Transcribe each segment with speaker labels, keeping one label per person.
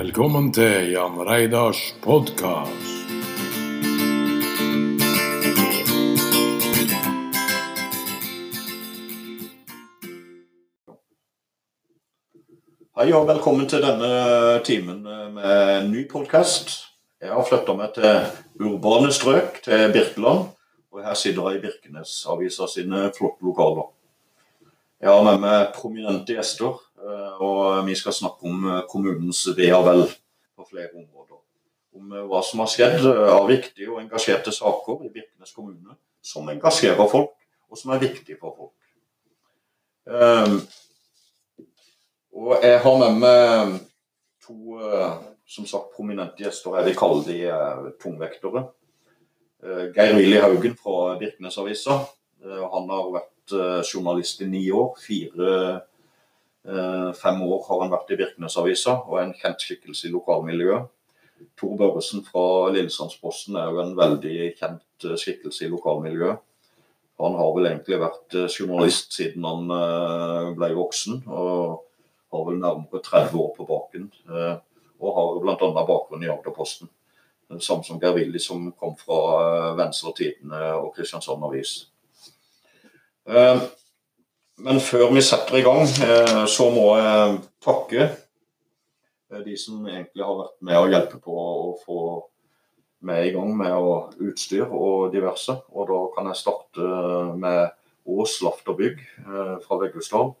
Speaker 1: Velkommen til Jan Reidars podkast.
Speaker 2: Hei og velkommen til denne timen med en ny podkast. Jeg har flytta meg til urbane strøk, til Birkeland. Og her sitter jeg i Birkenesavisa sine flotte lokaler. Jeg har med meg prominente gjester, eh, og vi skal snakke om eh, kommunens ve og vel på flere områder. Om eh, hva som har skjedd av viktige og engasjerte saker i Birkenes kommune som engasjerer folk, og som er viktige for folk. Og jeg har med meg to som sagt, prominente gjester. Jeg vil kalle de tungvektere. Geir Willy Haugen fra Birkenesavisa. Han har vært journalist i ni år. Fire, fem år har han vært i Birkenesavisa og er en kjent skikkelse i lokalmiljøet. Tor Børresen fra Lillesandsposten er jo en veldig kjent skikkelse i lokalmiljøet. Han har vel egentlig vært journalist siden han ble voksen. og har vel nærmere 30 år på baken. Og har bl.a. bakgrunn i Agderposten. Samme som Geir Willy, som kom fra Venstre Tidende og Kristiansand Avis. Men før vi setter i gang, så må jeg takke de som egentlig har vært med å hjelpe på å få meg i gang med utstyr og diverse. Og da kan jeg starte med Ås Laft og Bygg fra Veggusdal.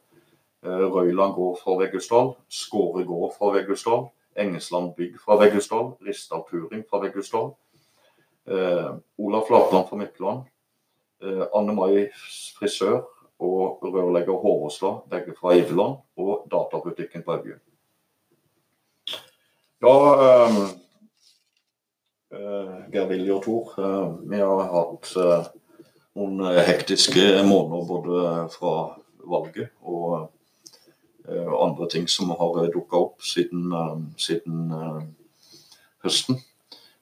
Speaker 2: Røyland gård fra Veggusdal, Skåre gård fra Veggusdal, Engesland bygg fra Veggusdal, Ristad Puring fra Veggusdal, eh, Olaf Flatland fra Midtland, eh, Anne Mai frisør og rørlegger Håvåsla, begge fra Iveland, og databutikken på Evje. Ja, eh, Geir Willy og Tor, vi har hatt noen hektiske måneder både fra valget og andre ting som har dukka opp siden, siden, høsten.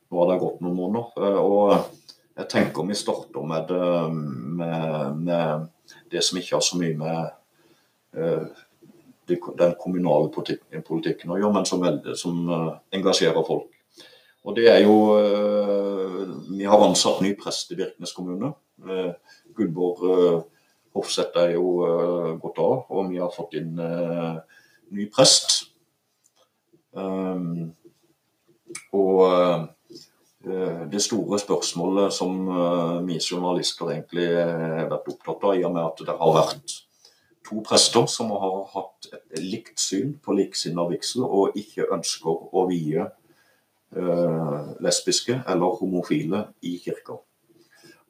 Speaker 2: Nå har det gått noen måneder. og Jeg tenker vi starter med, med, med det som ikke har så mye med den kommunale politikken å gjøre, men som, som engasjerer folk. Og det er jo Vi har ansatt ny prest i Birkenes kommune. Gudborg Hofseth er jo gått av, og vi har fått inn ny prest. Um, og det store spørsmålet som vi journalister egentlig har vært opptatt av, i og med at det har vært to prester som har hatt et likt syn på liksinna vigsel, og ikke ønsker å vie lesbiske eller homofile i kirka.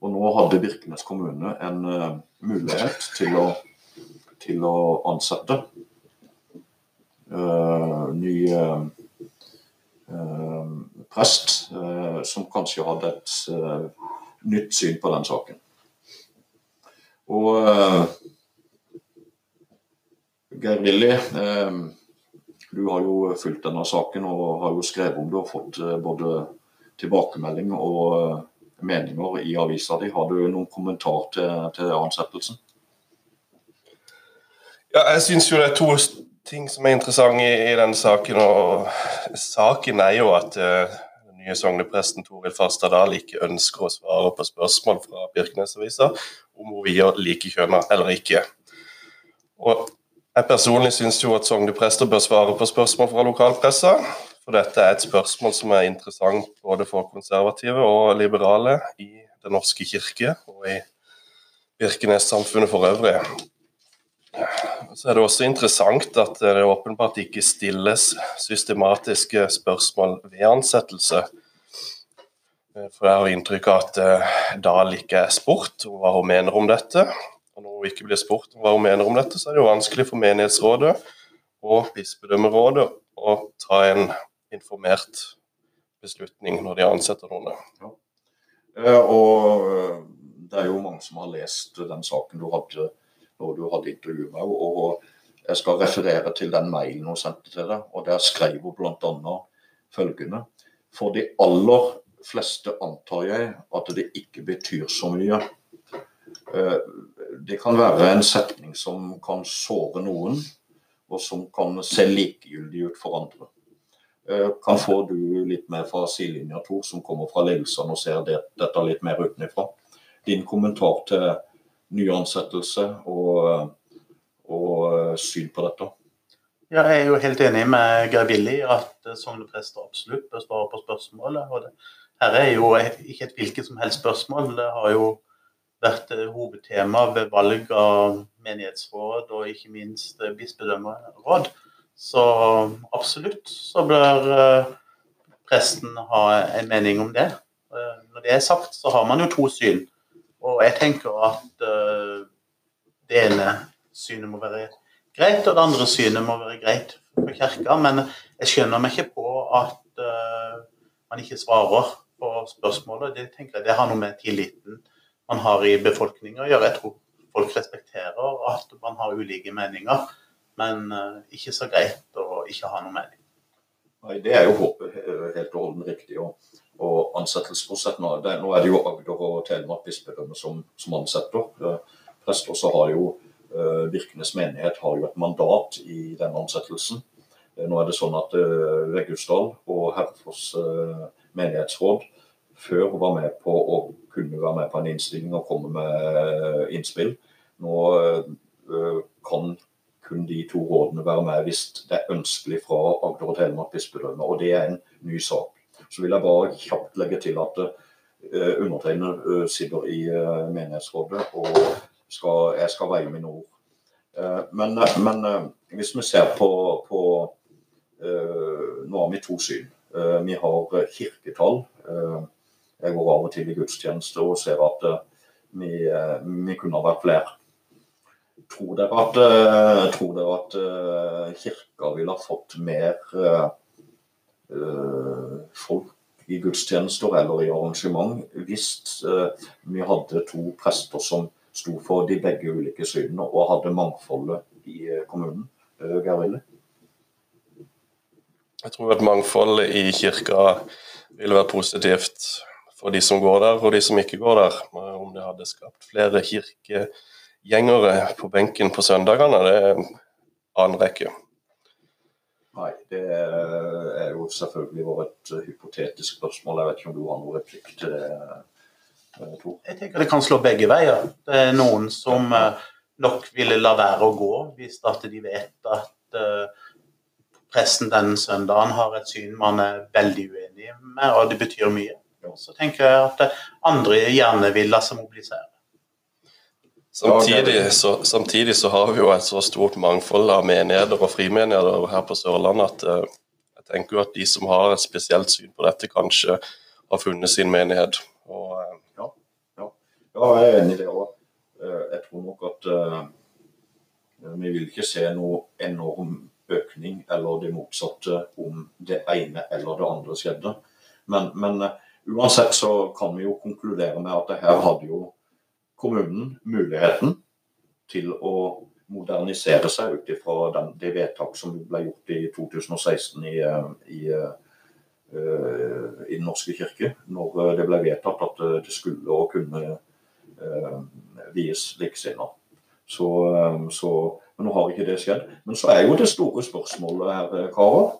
Speaker 2: Og nå hadde Birkenes kommune en mulighet til å, til å ansette uh, ny prest, som kanskje hadde et nytt syn på den saken. Og Geir Willy, du har jo fulgt denne saken og har jo skrevet om det og fått både tilbakemelding og meninger i avisa di. Har du noen kommentar til, til ansettelsen?
Speaker 3: Ja, jeg syns jo det er to ting som er interessant i, i denne saken. og Saken er jo at uh, den nye sognepresten Toril Farstad Dahl ikke ønsker å svare på spørsmål fra Birkenes-avisa om hun vier likekjønna eller ikke. Og Jeg personlig syns jo at sogneprester bør svare på spørsmål fra lokalpressa. For dette er et spørsmål som er interessant både for konservative og liberale i Den norske kirke og i Birkenes-samfunnet for øvrig. Så er det også interessant at det åpenbart ikke stilles systematiske spørsmål ved ansettelse. For jeg har inntrykk av at eh, Dahl ikke er spurt om hva hun mener om dette. Og når hun ikke blir spurt om hva hun mener om dette, så er det jo vanskelig for menighetsrådet og bispedømmerådet å ta en informert beslutning når de ansetter noen. Ja.
Speaker 2: Eh, og eh, det er jo mange som har lest den saken du hadde når du hadde intervjuet meg. Og jeg skal referere til den mailen hun sendte til deg. og Der skrev hun bl.a. følgende. For de aller fleste antar jeg at det ikke betyr så mye. Eh, det kan være en setning som kan såre noen, og som kan se likegyldig ut for andre. Eh, kan få du litt mer fra sidelinja, Tor, som kommer fra ledelsene og ser det, dette litt mer utenfra. Din kommentar til nyansettelse og, og syn på dette?
Speaker 4: Ja, jeg er jo helt enig med Geir Willy at sogneprester absolutt bør svare på spørsmålet. og det, Her er jo ikke et hvilket som helst spørsmål. Det har jo vært hovedtema ved valg av menighetsråd og ikke minst bispedømmeråd. Så absolutt så bør eh, presten ha en mening om det. Eh, når det er sagt, så har man jo to syn. Og jeg tenker at uh, det ene synet må være greit, og det andre synet må være greit for kirka. Men jeg skjønner meg ikke på at uh, man ikke svarer på spørsmålet. Det tenker jeg det har noe med tilliten man har i befolkninga å gjøre. Jeg tror folk respekterer at man har ulike meninger, men uh, ikke så greit å ikke ha noe mening.
Speaker 2: Nei, Det er jo håpet helt og holdent riktig. Og, og ansettelsesprosessen nå, er det jo Agder og Telemark bispedømme som, som ansetter. og så har jo Eh, Birkenes menighet har jo et mandat i denne ansettelsen. Eh, nå er det sånn at eh, Veggusdal og Herrefoss menighetsråd før var med på å kunne være med på en innstilling og komme med innspill. Nå kan kun de to rådene være med hvis det er ønskelig fra Agder og Telemark bispedømme. Og det er en ny sak. Så vil jeg bare kjapt legge til at undertegnede sitter i menighetsrådet og skal, jeg skal veie mine ord. Eh, men, eh, men, eh, hvis vi ser på, på Nå har vi to syn. Vi har kirketall. Jeg går av og til i gudstjeneste og ser at vi, vi kunne ha vært flere. Tror dere at, tror dere at kirka ville ha fått mer folk i gudstjenester eller i arrangement hvis vi hadde to prester som sto for de begge ulike synene og hadde mangfoldet i eh, kommunen. Eh,
Speaker 3: Jeg tror at mangfoldet i kirka ville vært positivt for de som går der og de som ikke går der. Om det hadde skapt flere kirkegjengere på benken på søndagene, det er en annen rekke.
Speaker 2: Nei, det er jo selvfølgelig vært et hypotetisk spørsmål. Jeg vet ikke om du har noen replikk til det?
Speaker 4: Jeg tenker det kan slå begge veier. Det er noen som eh, nok ville la være å gå hvis at de vet at pressen presten den søndagen har et syn man er veldig uenig med, og det betyr mye. Så tenker jeg at andre gjerne vil la seg mobilisere.
Speaker 3: Samtidig så, samtidig så, har vi jo et så stort mangfold av menigheter og frimenigheter her på Sørlandet at uh, jeg tenker jo at de som har et spesielt syn på dette, kanskje har funnet sin menighet. Og, uh,
Speaker 2: ja, jeg er enig i det òg. Eh, jeg tror nok at uh, vi vil ikke se noe enorm økning eller det motsatte om det ene eller det andre skjedde. Men, men uh, uansett så kan vi jo konkludere med at det her hadde jo kommunen muligheten til å modernisere seg ut ifra det vedtak som ble gjort i 2016 i, i, i Den norske kirke, når det ble vedtatt at det skulle og kunne Eh, vies likesinnede. Så, eh, så, men nå har ikke det skjedd. Men så er jo det store spørsmålet her, eh, karer.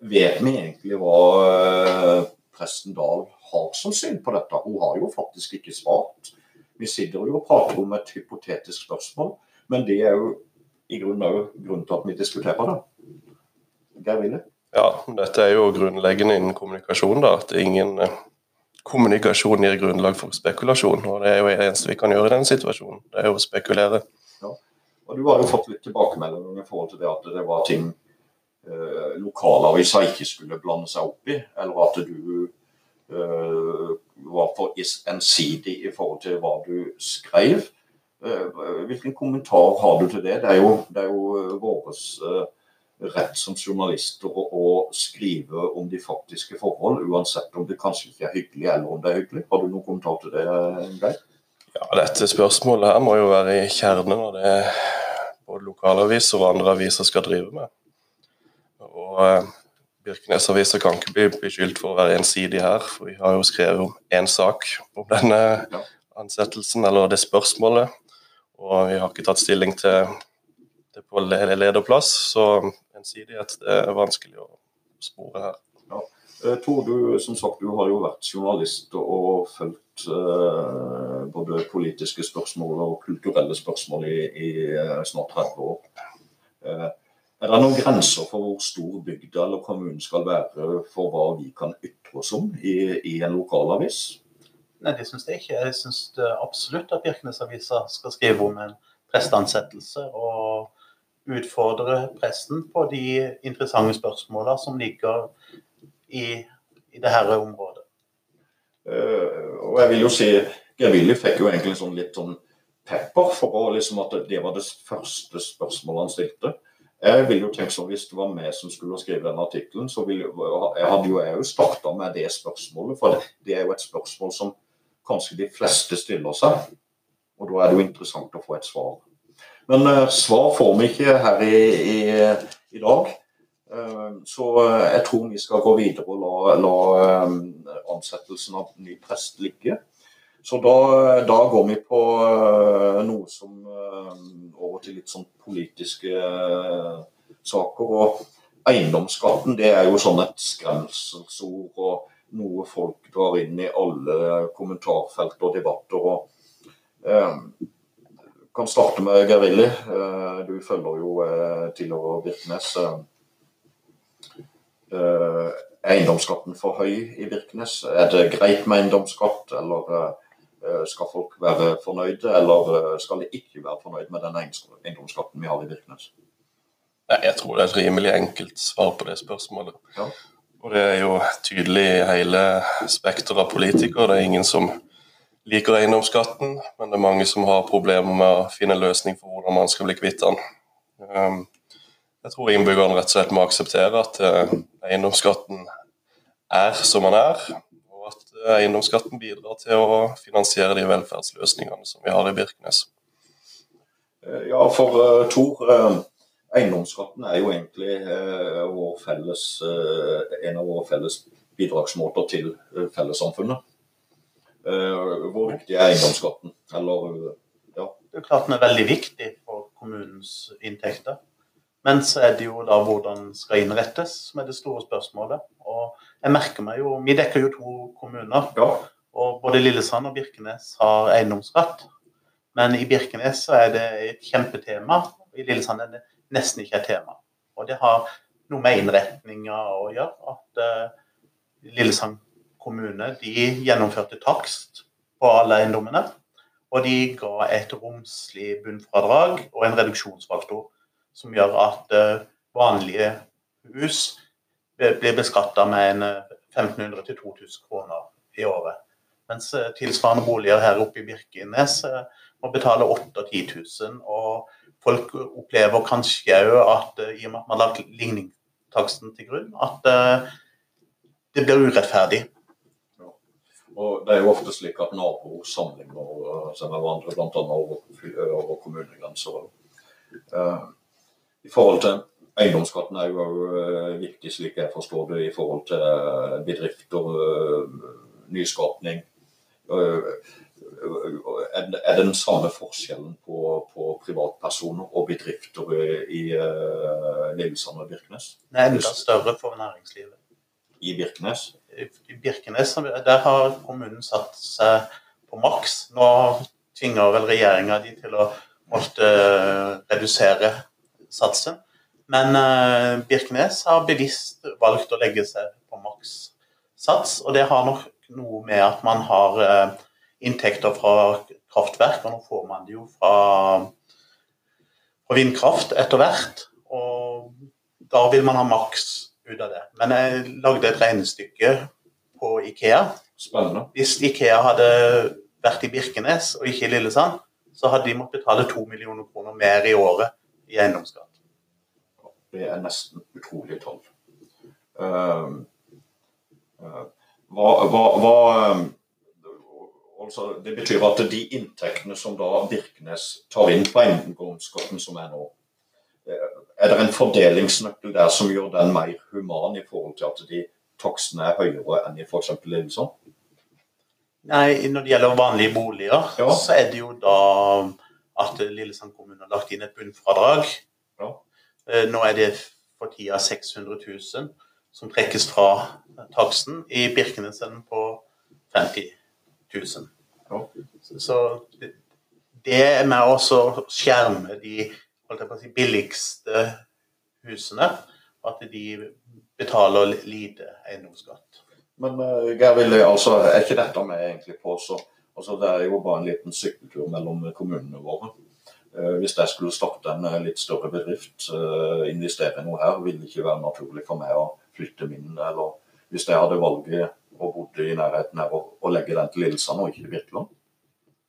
Speaker 2: Vet vi egentlig hva presten Dahl har som syn på dette? Hun har jo faktisk ikke svart. Vi sitter jo og prater om et hypotetisk spørsmål, men det er jo i grunnen òg grunnen til at vi diskuterer det. Geir Wille?
Speaker 3: Ja, dette er jo grunnleggende innen kommunikasjon. da, At ingen kommunikasjon gir grunnlag for spekulasjon. og Det er jo det eneste vi kan gjøre i den situasjonen. Det er jo å spekulere.
Speaker 2: Ja. Og Du har jo fått litt tilbakemeldinger i forhold til det at det var ting eh, lokalaviser ikke skulle blande seg opp i, eller at du eh, var for ensidig i forhold til hva du skrev. Eh, hvilken kommentar har du til det? Det er jo, det er jo våres eh, rett som journalister å skrive om de faktiske forhold, uansett om det kanskje ikke er hyggelig eller om det er hyggelig. Har du noen kommentar til det, Geir?
Speaker 3: Ja, Dette spørsmålet her må jo være i kjernen av det både lokalaviser og andre aviser skal drive med. Og eh, Birkenes-aviser kan ikke bli beskyldt for å være ensidig her, for vi har jo skrevet om én sak om denne ansettelsen, eller det spørsmålet. Og vi har ikke tatt stilling til det på lederplass, så ensidighet det er vanskelig å spore her.
Speaker 2: Ja. Tor, du, som sagt, du har jo vært journalist og fulgt eh, både politiske spørsmål og kulturelle spørsmål i, i eh, snart 30 år. Eh, er det noen grenser for hvor stor bygda eller kommunen skal være for hva vi kan ytre oss om i, i en lokalavis?
Speaker 4: Nei, det syns jeg ikke. Jeg syns absolutt at Birkenesavisa skal skrive om en presteansettelse og utfordre presten på de interessante spørsmåla som ligger i, i det her området.
Speaker 2: Uh, og jeg vil jo si Geir fikk jo egentlig sånn litt sånn pepper for å, liksom at det var det første spørsmålet han stilte. Jeg ville jo tenkt sånn, Hvis det var meg som skulle skrive den artikkelen, så ville, jeg hadde jo jeg starta med det spørsmålet. For det, er jo et spørsmål som kanskje de fleste stiller seg. Og da er det jo interessant å få et svar. Men uh, svar får vi ikke her i, i, i dag. Uh, så uh, jeg tror vi skal gå videre og la, la ansettelsen av ny prest ligge. Så da, da går vi på noe som over til litt sånn politiske saker. Og eiendomsskatten det er jo sånn et skremselsord og noe folk drar inn i alle kommentarfelt og debatter. og kan starte med Gerilli. Eh, du følger jo eh, tidligere Birkenes. Eh, er eiendomsskatten for høy i Birkenes? Er det greit med eiendomsskatt, eller skal folk være fornøyde, eller skal de ikke være fornøyd med den eiendomsskatten vi har i Birkenes?
Speaker 3: Nei, Jeg tror det er et rimelig enkelt svar på det spørsmålet.
Speaker 2: Ja.
Speaker 3: Og det er jo tydelig i hele spekteret av politikere. Det er ingen som liker eiendomsskatten, men det er mange som har problemer med å finne en løsning for hvordan man skal bli kvitt den. Um, jeg tror innbyggerne rett og slett må akseptere at uh, eiendomsskatten er som den er, eiendomsskatten bidrar til å finansiere de velferdsløsningene som vi har i Birkenes.
Speaker 2: Eh, ja, for Tor, eiendomsskatten er jo egentlig vår felles, en av våre felles bidragsmåter til fellessamfunnet. Eh, hvor viktig er eiendomsskatten? Eller,
Speaker 4: ja. Det er klart den er veldig viktig for kommunens inntekter. Men så er det jo da hvordan skal innrettes som er det store spørsmålet. Og jeg merker meg jo, Vi dekker jo to kommuner.
Speaker 2: Ja.
Speaker 4: og Både Lillesand og Birkenes har eiendomsskatt. Men i Birkenes så er det et kjempetema. I Lillesand er det nesten ikke et tema. Og det har noe med innretninga å gjøre. At uh, Lillesand kommune de gjennomførte takst på alle eiendommene. Og de ga et romslig bunnfradrag og en reduksjonsfaktor som gjør at eh, vanlige hus blir beskatta med en 1500-2000 eh, kroner i året. Mens eh, tilsvarende boliger her oppe i Birkenes må betale 8000-10 000. Og folk opplever kanskje òg at i og med at man har lagt ligningstaksten til grunn, at det blir urettferdig.
Speaker 2: Og Det er jo ofte slik at naboer sammenligner seg med hverandre, bl.a. over, over kommunegrenser. I forhold til Eiendomsskatten er jo uh, viktig, slik jeg forstår det, i forhold til uh, bedrifter, nyskapning. Er det den samme forskjellen på, på privatpersoner og bedrifter i Lillesand og Birkenes?
Speaker 4: Nei, enda større for næringslivet.
Speaker 2: I Birkenes?
Speaker 4: i Birkenes der har kommunen satt seg på maks. Nå tvinger vel regjeringa de til å måtte eh, redusere satsen. Men uh, Birkenes har bevisst valgt å legge seg på maks sats. Og det har nok noe med at man har uh, inntekter fra kraftverk, og nå får man det jo fra, fra vindkraft etter hvert. Og da vil man ha maks ut av det. Men jeg lagde et regnestykke på Ikea.
Speaker 2: Spennende.
Speaker 4: Hvis Ikea hadde vært i Birkenes og ikke i Lillesand, så hadde de måttet betale to millioner kroner mer i året i eiendomsskatt.
Speaker 2: Det er nesten utrolige tall. Uh, uh, hva, hva, hva um, altså, Det betyr at de inntektene som da Birkenes tar inn på eiendomsskatten som er nå, er det en fordelingsnøkkel der som gjør den mer human i forhold til at de takstene er høyere enn i f.eks. Lillesand?
Speaker 4: Nei, når det gjelder vanlige boliger, ja. så er det jo da at Lillesand kommune har lagt inn et bunnfradrag.
Speaker 2: Ja.
Speaker 4: Eh, nå er det for tida 600 000. som trekkes fra taksten. I Birkenes er den på 50 000.
Speaker 2: Ja.
Speaker 4: Så det, er med å skjerme de si, billigste husene. At de betaler lite eiendomsskatt.
Speaker 2: Men uh, Geir Willy, altså, er ikke dette med egentlig på så altså, Det er jo bare en liten sykkeltur mellom kommunene våre. Uh, hvis jeg skulle starte en uh, litt større bedrift, investere i noe her, ville det ikke være naturlig for meg å flytte min, eller hvis jeg hadde valget og bodde i nærheten her, og, legge den til Lillesand og ikke til Birkeland?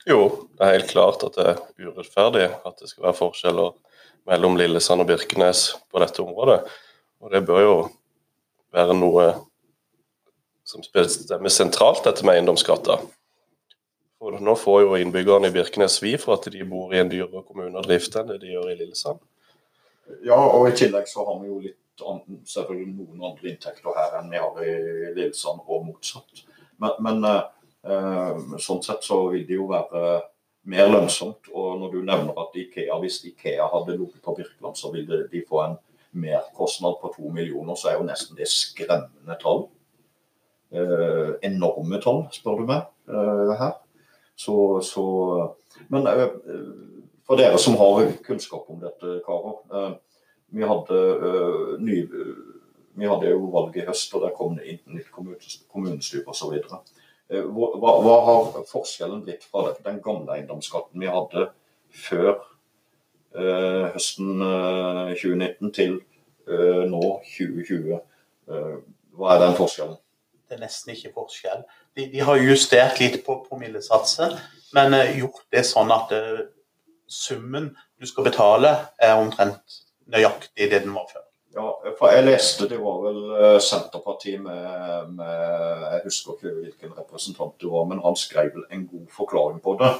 Speaker 3: Jo, det er helt klart at det er urettferdig at det skal være forskjeller mellom Lillesand og Birkenes på dette området. Og det bør jo være noe som stemmer sentralt, dette med eiendomsskatter. For nå får jo innbyggerne i Birkenes svi for at de bor i en dyrere kommune og drift enn det de gjør i Lillesand.
Speaker 2: Ja, og i tillegg så har vi jo litt selvfølgelig noen andre inntekter her enn vi har i Lillesand, og motsatt. Men, men eh, sånn sett så vil det jo være mer lønnsomt. Og når du nevner at Ikea, hvis Ikea hadde ligget på Birkeland, så ville de få en merkostnad på to millioner, så er jo nesten det skremmende tall. Eh, enorme tall, spør du meg, eh, her. Så, så Men eh, for dere som har kunnskap om dette, karer. Vi hadde, ny, vi hadde jo valg i høst, og der kom det inn nytt kommunestyre osv. Hva, hva har forskjellen blitt fra den gamle eiendomsskatten vi hadde før eh, høsten eh, 2019 til eh, nå 2020? hva er den forskjellen?
Speaker 4: Det er nesten ikke forskjell. De, de har justert litt på promillesatser, men uh, gjort det sånn at uh, summen du skal betale, er omtrent nøyaktig det den var før.
Speaker 2: Ja, for jeg leste det var vel uh, Senterpartiet med, med, Jeg husker ikke hvilken representant det var, men han skrev vel en god forklaring på det.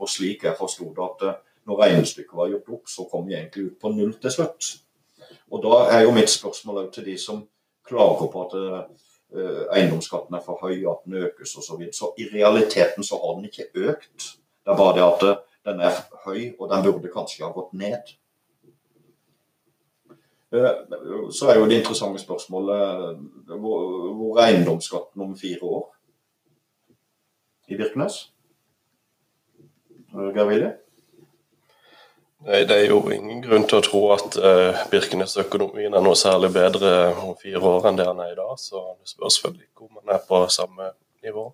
Speaker 2: Og slik jeg forsto det, at når regnestykket var gjort opp, så kom vi egentlig ut på null til slutt. Og da er jo mitt spørsmål til de som klager på at Eh, eiendomsskatten er for høy, at den økes osv. Så, videre. så i realiteten så har den ikke økt. Det er bare det at eh, den er høy, og den burde kanskje ha gått ned. Eh, så er jo det interessante spørsmålet hvor er eiendomsskatten om fire år i Birkenes? Geir Willy?
Speaker 3: Nei, Det er jo ingen grunn til å tro at uh, Birkenes-økonomien er noe særlig bedre om fire år enn det han er i dag. Så det spørs vel ikke om han er på samme nivå.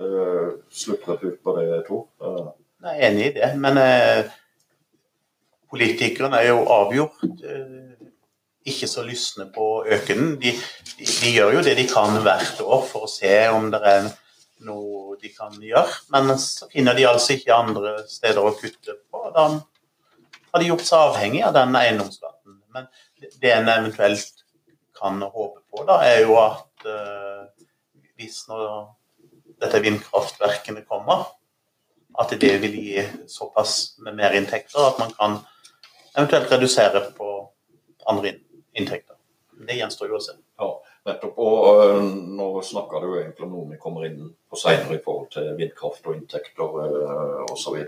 Speaker 2: Uh, Sluttreplikk på det, Tor? Uh.
Speaker 4: Jeg er enig i det, men uh, politikerne er jo avgjort uh, ikke så lysne på å. De, de, de, gjør jo det de kan hvert år for å se om det er noe de kan gjøre, men så finner de altså ikke andre steder å kutte på. Da har de gjort seg avhengig av den eiendomsskatten. Men det en eventuelt kan håpe på, da, er jo at uh, hvis når dette vindkraftverkene kommer, at det vil gi såpass med mer inntekter at man kan eventuelt redusere på andre inntekter. Det gjenstår jo å se.
Speaker 2: Ja, nettopp. Og uh, nå snakker du egentlig om noe vi kommer inn på senere i forhold til vindkraft og inntekter uh, osv.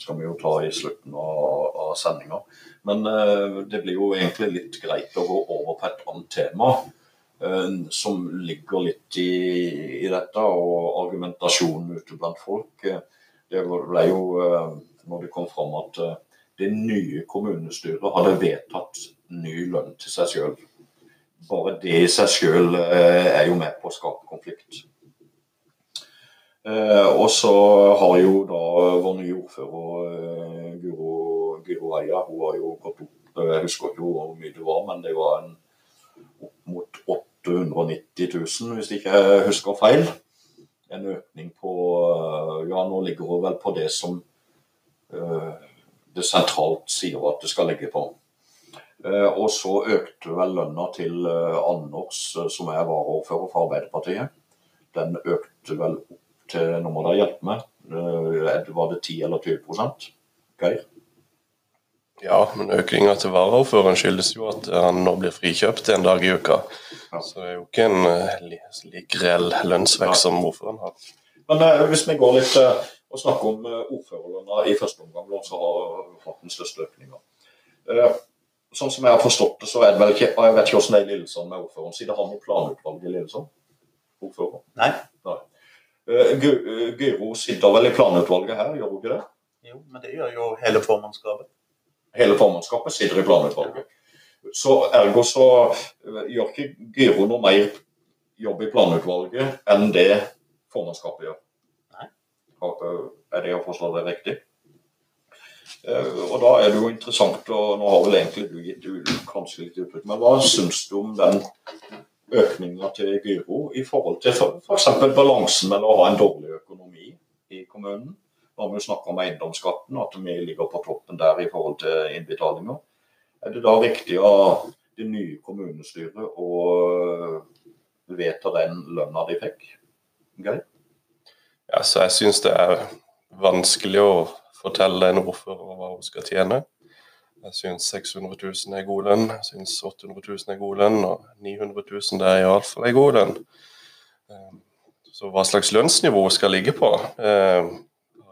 Speaker 2: Skal vi jo ta i slutten av, av sendinga. Men eh, det blir jo egentlig litt greit å gå over på et annet tema. Eh, som ligger litt i, i, dette, og argumentasjonen ute blant folk. Det ble jo, eh, når det kom fram at eh, det nye kommunestyret hadde vedtatt ny lønn til seg sjøl. Bare det i seg sjøl eh, er jo med på å skape konflikt. Eh, og så har jo da vår nye ordfører eh, Guro, Guro Eia, hun har jo gått opp eh, Jeg husker ikke hvor mye det var, men det var en, opp mot 890 000, hvis ikke jeg husker feil. En økning på Ja, nå ligger hun vel på det som det sentralt sier at det skal ligge på. Og så økte vel lønna til Anders, som er varaordfører for Arbeiderpartiet. Den økte vel opp til Nå må dere hjelpe meg. Eh, var det 10 eller 20% Geir?
Speaker 3: Ja, men økninga til varaordføreren skyldes jo at han nå blir frikjøpt en dag i uka. Ja. Så det er jo ikke en like reell lønnsvekst som ordføreren har.
Speaker 2: Men uh, hvis vi går litt uh, og snakker om uh, ordførerne i første omgang, så har hatt den største økninga. sånn som jeg har forstått det, så er det vel ikke Jeg vet ikke hvordan det er i Lillesand med ordføreren. Siden han i planutvalget i Lillesand? Ordfører?
Speaker 4: Nei.
Speaker 2: Eh, Eh, Gyro sitter vel i planutvalget her, gjør hun ikke det?
Speaker 4: Jo, men det gjør jo hele formannskapet.
Speaker 2: Hele formannskapet sitter i planutvalget. Så ergo så eh, gjør ikke Gyro noe mer jobb i planutvalget enn det formannskapet gjør.
Speaker 4: Nei.
Speaker 2: Eh, Er det å forstå det riktig? Eh, Og da er det jo interessant, og nå har vel egentlig du gitt kanskje litt uttrykk, men hva syns du om den økninga til Gyro i forhold til f.eks. balansen mellom å ha en dårlig økonomi i kommunen? Når vi jo snakka om eiendomsskatten, at vi ligger på toppen der i forhold til innbetalinger. Er det da riktig av det nye kommunestyret å vedta den lønna de fikk? Geir?
Speaker 3: Ja, så jeg syns det er vanskelig å fortelle en ordfører hva hun skal tjene. Jeg syns 600 000 er god lønn, jeg syns 800 000 er god lønn, og 900 000 det er iallfall en god lønn. Eh, Så hva slags lønnsnivå skal ligge på, eh,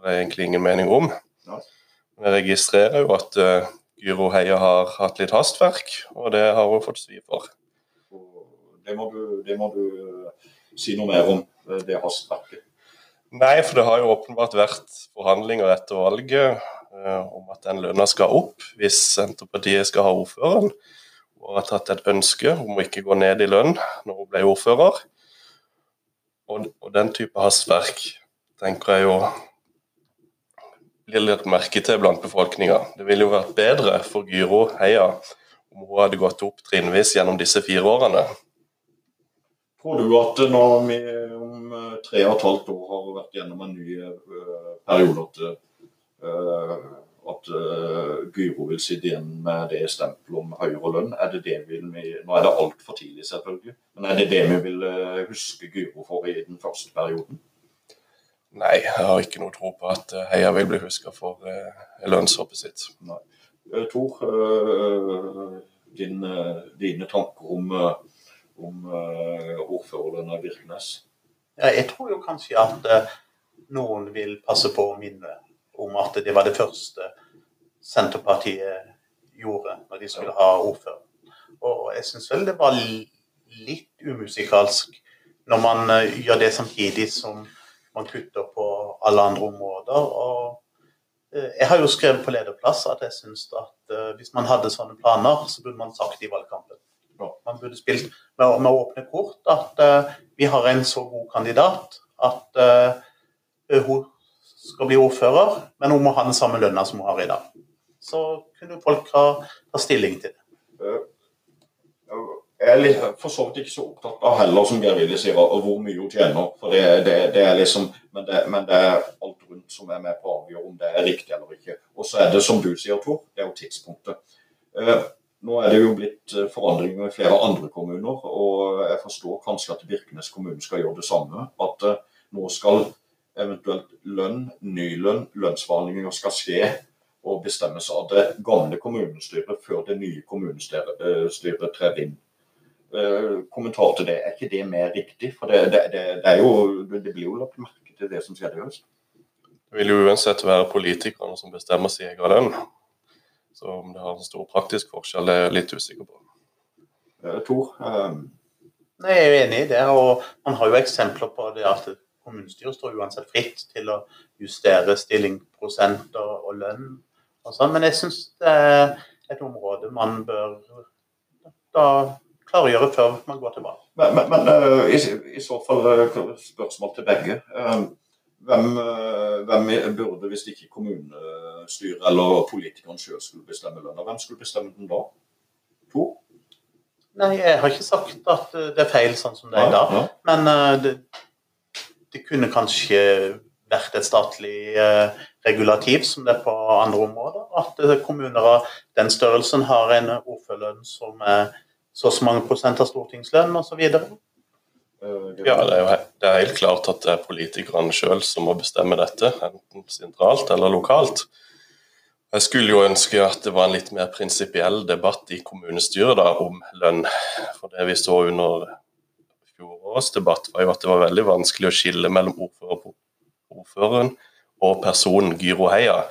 Speaker 3: har jeg egentlig ingen mening om. Men jeg registrerer jo at eh, Gyro Heia har hatt litt hastverk, og det har hun fått svi for.
Speaker 2: Det må du, det må du eh, si noe mer om, eh, det hastverket.
Speaker 3: Nei, for det har jo åpenbart vært forhandlinger etter valget om at den lønna skal opp hvis Senterpartiet skal ha ordføreren. Og har tatt et ønske om å ikke gå ned i lønn når hun ble ordfører. Og, og den type hastverk tenker jeg jo blir litt merke til blant befolkninga. Det ville jo vært bedre for Gyro Heia om hun hadde gått opp trinnvis gjennom disse fire årene.
Speaker 2: Tror du at når vi om eh, tre og et halvt år har vært gjennom en ny eh, periode, at, eh, at eh, Gyro vil sitte igjen med det stempelet om høyere lønn? Er det det vi, nå er det altfor tidlig, selvfølgelig, men er det det vi vil eh, huske Gyro for i den første perioden?
Speaker 3: Nei, jeg har ikke noe tro på at eh, Heia vil bli huska for eh, lønnshoppet sitt.
Speaker 2: Eh, Tor, eh, din, eh, dine tanker om, eh, om eh, ordføreren av Birkenes?
Speaker 4: Ja, jeg tror jo kanskje at eh, noen vil passe på å minne om at det var det første Senterpartiet gjorde når de skulle ha ordfører. Og jeg syns vel det var litt umusikalsk når man eh, gjør det samtidig som man kutter på alle andre områder. Og eh, jeg har jo skrevet på lederplass at jeg syns at eh, hvis man hadde sånne planer, så burde man sagt det i valgkampen. Man burde spilt med, med åpne kort at vi har en så god kandidat at hun skal bli ordfører, men hun må ha den samme lønna som hun har i dag. Så kunne folk ha, ta stilling til det.
Speaker 2: Jeg er for så vidt ikke så opptatt av heller, som Geir Willy sier, og hvor mye hun tjener. For det, det, det er liksom, men det, men det er alt rundt som er med på å avgjøre om det er riktig eller ikke. Og så er det, som du sier, Tor, det er jo tidspunktet. Eh, nå er det jo blitt eh, forandringer i flere andre kommuner, og jeg forstår kanskje at Birkenes kommune skal gjøre det samme. At eh, nå skal eventuelt lønn, ny lønn, lønnsforhandlinger skal skje og bestemmes av det gamle kommunestyret før det nye kommunestyret eh, trer inn. Eh, Kommentar til det, er ikke det mer riktig? For det, det, det, det, er jo, det blir jo lagt merke til det som skjedde i høst.
Speaker 3: Det vil jo uansett være politikerne som bestemmer sin egen lønn. Så om det har en stor praktisk forskjell, det er jeg litt usikker på.
Speaker 2: Eh, Tor, Um...
Speaker 4: Nei, Jeg er enig i det, og man har jo eksempler på det at kommunestyret står uansett fritt til å justere stillingprosenter og, lønn og sånn, men jeg syns det er et område man bør da klargjøre før man går til valg.
Speaker 2: Men, men, men eh, i, i så fall eh, spørsmål til begge. Eh, Hvem, hvem burde, hvis ikke kommunestyret eller politikeren sjøl skulle bestemme lønna, hvem skulle bestemme den da? To?
Speaker 4: Nei, jeg har ikke sagt at det er feil sånn som det er i dag, men det, det kunne kanskje vært et statlig eh, regulativ som det er på andre områder. At eh, kommuner av den størrelsen har en ordførerlønn som er så og så mange prosent av stortingslønn osv.
Speaker 2: ja.
Speaker 3: Ja, det er jo det er helt klart at det er politikerne sjøl som må bestemme dette, enten sentralt eller lokalt. Jeg skulle jo ønske at det var en litt mer prinsipiell debatt i kommunestyret da, om lønn. For det vi så under fjorårets debatt, var jo at det var veldig vanskelig å skille mellom ordfører, ordføreren og personen Gyro Heia.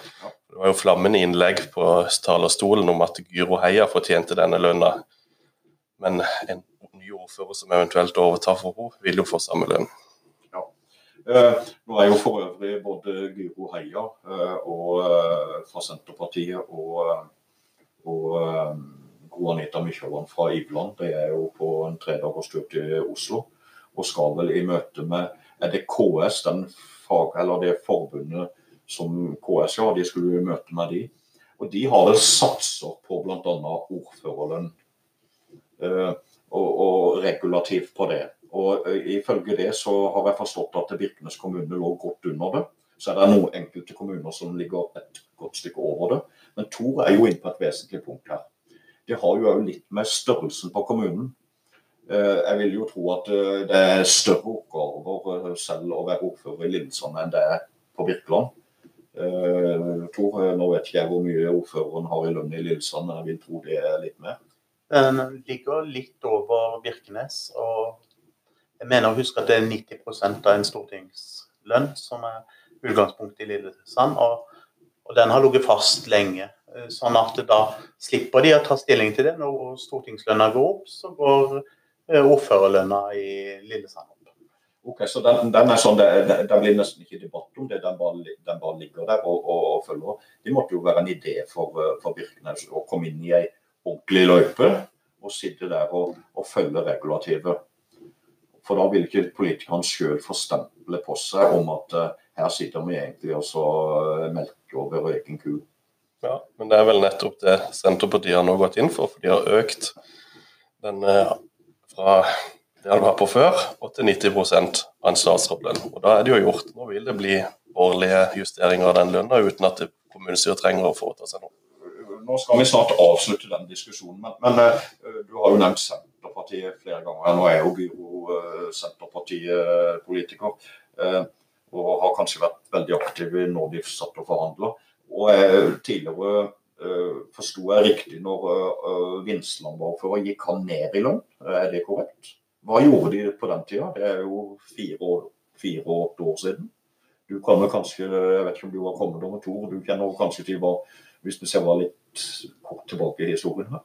Speaker 3: Det var jo flammende innlegg på talerstolen om at Gyro Heia fortjente denne lønna. Men en ny ordfører som eventuelt overtar for henne, vil jo få samme lønn.
Speaker 2: Eh, nå er jo for øvrig både Gyro Heia eh, og, eh, fra Senterpartiet og, og Gro Anita Mykjåland fra Iveland de er jo på en tredagerstur til Oslo og skal vel i møte med Er det KS, den fag, eller det forbundet som KS ja, de skulle i møte med de. Og de har vel satser på bl.a. ordførerlønn. Eh, og, og regulativ på det. Og eh, Ifølge det så har jeg forstått at Birkenes kommune lå godt under det. Så er det noen enkelte kommuner som ligger et godt stykke over det. Men Tor er jo inne på et vesentlig punkt her. Det har jo òg litt med størrelsen på kommunen. Eh, Jeg vil jo tro at eh, det er større oppgaver eh, selv å være ordfører i Lillesand enn det er på Birkeland. Tor, nå vet ikke jeg hvor mye ordføreren har i lønn i Lillesand, men jeg vil tro det er litt mer.
Speaker 4: Den ligger litt over Birkenes. og Jeg mener å huske at det er 90 av en stortingslønn som er utgangspunktet i Lillesand. Og, og den har ligget fast lenge. Eh, Sånn at da slipper de å ta stilling til det. Når stortingslønna går opp, så går eh, ordførerlønna i Lillesand opp.
Speaker 2: Ok, så den, den er sånn, det, det blir nesten ikke debatt om det, den bare, den bare ligger der og, og, og følger. Det måtte jo være en idé for, eh, for Birkenes å komme inn i ei ordentlig løype og sitte der og, og følge regulativet. For da vil ikke politikerne sjøl få stempelet på seg om at her sitter vi egentlig og så melker over egen ku.
Speaker 3: Ja, men det er vel nettopp det Senterpartiet har nå gått inn for, for de har økt den eh, fra det han var på før, og til 90 av en statsrådlønn. Og da er det jo gjort. Nå vil det bli årlige justeringer av den lønna uten at kommunestyret trenger å foreta seg noe.
Speaker 2: Nå skal vi snart avslutte den diskusjonen, men, men eh, du har jo nevnt Senterpartiet flere ganger. Nå er jo Gyro eh, Senterpartiet-politiker, og har kanskje vært veldig aktiv når de satt og forhandla. Og tidligere uh, forsto jeg riktig når uh, Vinsland var ordfører, gikk han ned i lønn? Er det korrekt? Hva gjorde de på den tida? Det er jo fire år, fire åtte år siden. Du vel kanskje, Jeg vet ikke om du har kommet nummer to, du kjenner kanskje til hva Hvis vi ser litt kort tilbake i historien her.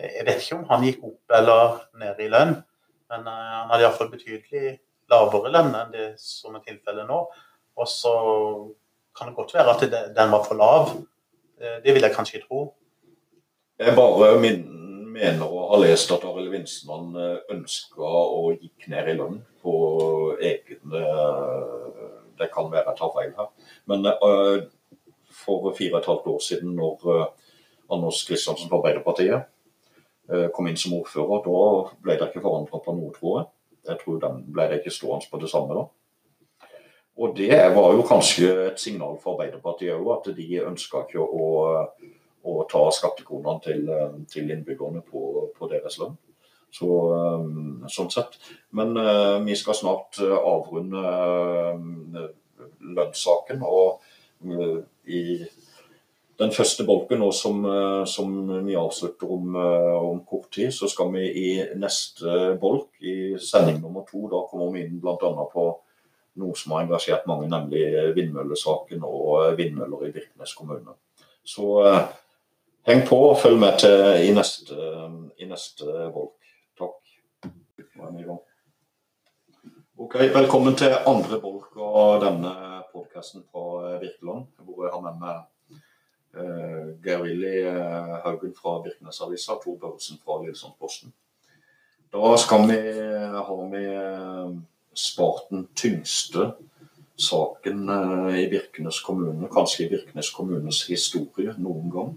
Speaker 4: Jeg vet ikke om han gikk opp eller ned i lønn, men eh, han hadde iallfall betydelig lavere lønn enn det som er tilfellet nå. Og så kan det godt være at den var for lav. Eh, Det vil jeg kanskje tro.
Speaker 2: Jeg bare mener å ha lest at Arild Vinsmann ønska å gikk ned i lønn på egne Det kan være jeg tar feil her. Men eh, for fire og et halvt år siden, når eh, Anders Kristiansen fra Arbeiderpartiet eh, kom inn som ordfører, da ble det ikke forandra på noe, tror jeg. Jeg tror den ble det ikke stående på det samme da. Og det var jo kanskje et signal for Arbeiderpartiet òg, at de ønska ikke å, å ta skattekronene til, til innbyggerne på, på deres lønn. Så, eh, sånn sett. Men uh, vi skal snart eh, avrunde uh, lønnssaken. Og uh, i den første bolken nå som, som vi avslutter om, om kort tid, så skal vi i neste bolk, i sending nummer to, da kommer vi inn bl.a. på noe som har engasjert mange, nemlig vindmøllesaken og vindmøller i Birkenes kommune. Så eh, heng på og følg med til i neste, i neste bolk. Takk. Ok, Velkommen til andre bolk av denne podkasten fra Birkeland, hvor jeg har med meg eh, Geir Willy eh, Haugen fra Birkenesavisa, Tor Børresen fra Lillesandsposten. Da skal vi, har vi spart den tyngste saken eh, i Birkenes kommune, kanskje i Birkenes kommunes historie noen gang.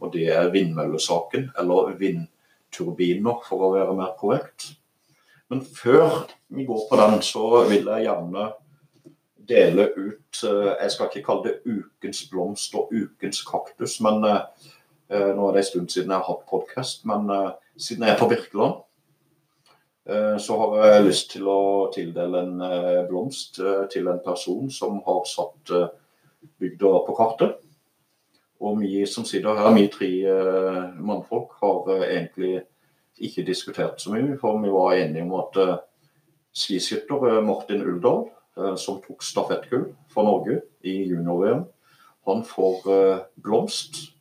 Speaker 2: Og det er vindmøllesaken, eller vindturbiner for å være mer korrekt. Men før vi går på den, så vil jeg gjerne dele ut eh, Jeg skal ikke kalle det ukens blomst og ukens kaktus, men eh, nå er det en stund siden jeg har hatt podkast. Men siden jeg er på Birkeland, så har jeg lyst til å tildele en eh, blomst eh, til en person som har satt eh, bygda på kartet. Og vi som sitter her, vi tre eh, mannfolk, har eh, egentlig ikke diskutert så mye, for vi var enige om at eh, skiskytter eh, Martin Uldal, eh, som tok stafettgull for Norge i junior-VM, Han får eh, blomst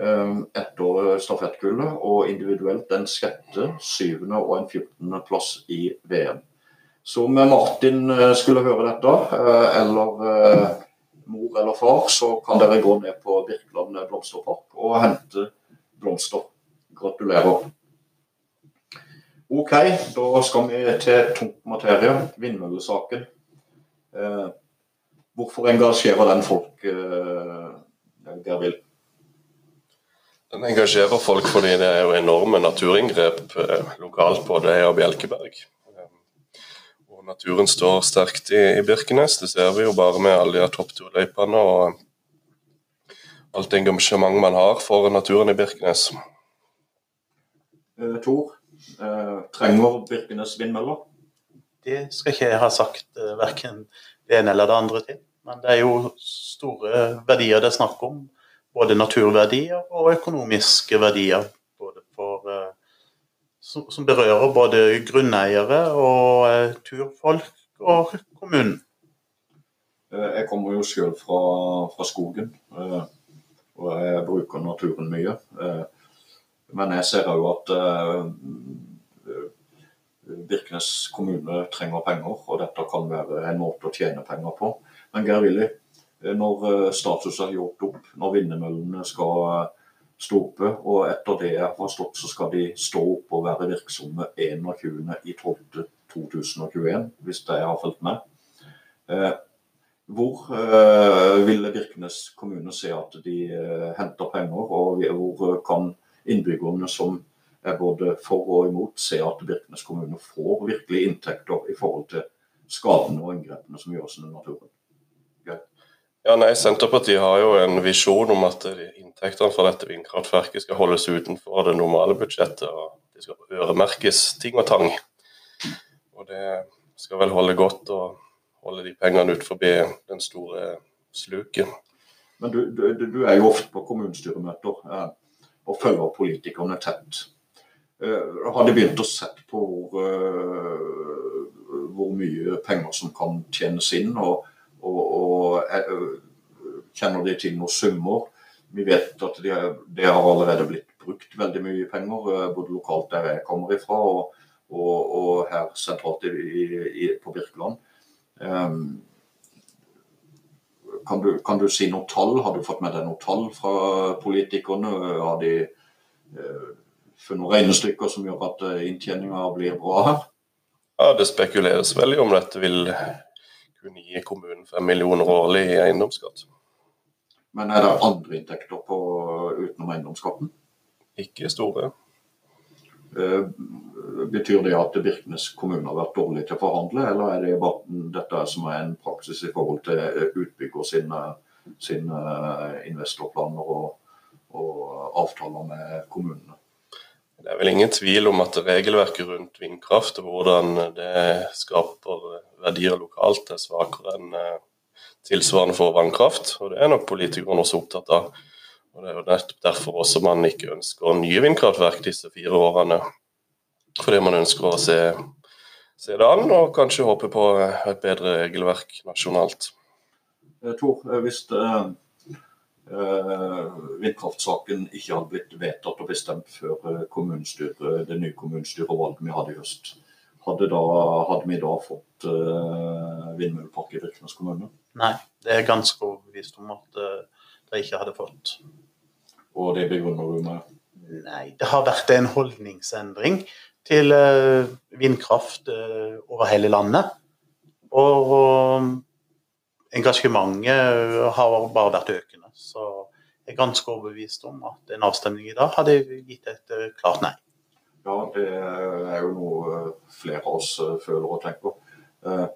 Speaker 2: eh, etter stafettgullet, og individuelt en sjette, syvende og en fjortende plass i VM. Så om Martin eh, skulle høre dette, eh, eller eh, mor eller far, så kan dere gå ned på Birkeland blomsterpark og hente blomster. Gratulerer. OK, da skal vi til tungt materie, vindmøllesaken. Eh, hvorfor engasjerer den folk, eh, Gervild?
Speaker 3: Den engasjerer folk fordi det er jo enorme naturinngrep eh, lokalt på Deia og Bjelkeberg. Eh, og naturen står sterkt i, i, Birkenes. Det ser vi jo bare med alle de toppturløypene og alt engasjement man har for naturen i Birkenes.
Speaker 2: Eh, Tor, eh, trenger Birkenes vindmøller?
Speaker 4: Det skal ikke jeg ha sagt eh, verken det ene eller det andre til. Men det er jo store verdier det er snakk om. Både naturverdier og økonomiske verdier. For, eh, som, som, berører både grunneiere og eh, turfolk og kommunen.
Speaker 2: Eh, jeg kommer jo selv fra, fra skogen, og jeg bruker naturen mye. Men jeg ser jo at Birkenes kommune trenger penger, og dette kan være en måte å tjene penger på. Men Geir Willy, når status er gjort opp, når vindmøllene skal stå oppe, og etter det jeg har forstått, så skal de stå opp og være virksomme 21.12.2021, hvis jeg har fulgt med. Hvor ville Birkenes kommune se at de henter penger, og hvor kan innbyggerne som er både for og imot, se at Birkenes kommune får virkelig inntekter i forhold til skadene og inngrepene som gjøres i naturen?
Speaker 3: Ja, nei, Senterpartiet har jo en visjon om at inntektene fra dette vindkraftverket skal holdes utenfor det normale budsjettet. og De skal øremerkes ting og tang. Og Det skal vel holde godt å holde de pengene ut forbi den store sluket.
Speaker 2: Men du, du, du er jo ofte på kommunestyremøter eh, og følger politikerne tett. Eh, har de begynt å se på hvor, eh, hvor, mye penger som kan tjenes inn? og og, og eh, kjenner de til noen summer. Vi vet at det de har allerede blitt brukt veldig mye penger, eh, både lokalt der jeg kommer ifra og, og, og her sentralt i, i, på Birkeland. Um, kan, du, kan du, si noen tall? Har du fått med deg noen tall fra politikerne? Har de uh, funnet regnestykker som gjør at inntjeninga blir bra her?
Speaker 3: Ja, Det spekuleres veldig om dette vil kunne gi kommunen fem millioner årlig i eiendomsskatt.
Speaker 2: Men er det andre inntekter på, utenom eiendomsskatten?
Speaker 3: Ikke store.
Speaker 2: Uh, betyr det at Birkenes kommune har vært dårlig til å forhandle, eller er det bare dette som er en praksis i forhold til utbygger sine, sine investorplaner og, og avtaler med kommunene?
Speaker 3: Det er vel ingen tvil om at regelverket rundt vindkraft og hvordan det skaper verdier lokalt, er svakere enn eh, tilsvarende for vannkraft. Og det er nok politikerne også opptatt av. Og Det er jo nettopp derfor også man ikke ønsker nye vindkraftverk disse fire årene. Fordi man ønsker å se, se det an og kanskje håpe på et bedre regelverk nasjonalt.
Speaker 2: Tor, hvis uh, vindkraftsaken ikke hadde blitt vedtatt og bestemt før det nye kommunestyrevalget vi hadde i høst, hadde, da, hadde vi da fått uh, vindmøllepark i Birkenes kommune?
Speaker 4: Nei, det er ganske overbevist om at uh, de ikke hadde fått.
Speaker 2: Og det begrunner du med?
Speaker 4: Nei, det har vært en holdningsendring til uh, vindkraft uh, over hele landet. Og, og engasjementet har bare vært økende. Så jeg er ganske overbevist om at en avstemning i dag hadde gitt et klart nei.
Speaker 2: Ja, det er jo noe flere av oss eh, føler og tenker. Eh,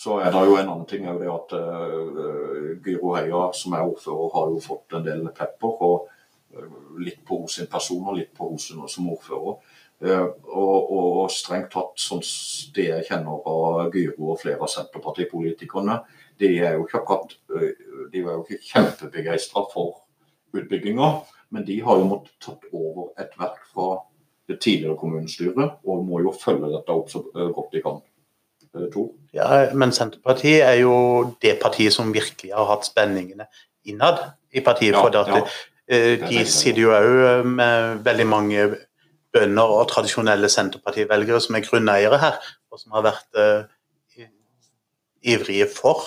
Speaker 2: så er det jo en annen ting det at uh, Gyro Heia, som er ordfører, har jo fått en del pepper. og Litt på hos sin person og litt på hos som ordfører. Og, og, strengt tatt, sånn det jeg kjenner av Gyro og flere av Senterpartipolitikerne, de er jo ikke akkurat de var jo ikke kjempebegeistra for utbygginga, men de har jo måttet tatt over et verk fra det tidligere kommunestyret, og må jo følge dette opp så eh, godt de kan.
Speaker 4: To. Ja, Men Senterpartiet er jo det partiet som virkelig har hatt spenningene innad i partiet.
Speaker 2: Ja,
Speaker 4: for at
Speaker 2: ja.
Speaker 4: eh, de sitter jo òg med veldig mange bønder og tradisjonelle Senterparti-velgere som er grunneiere her, og som har vært uh, ivrige for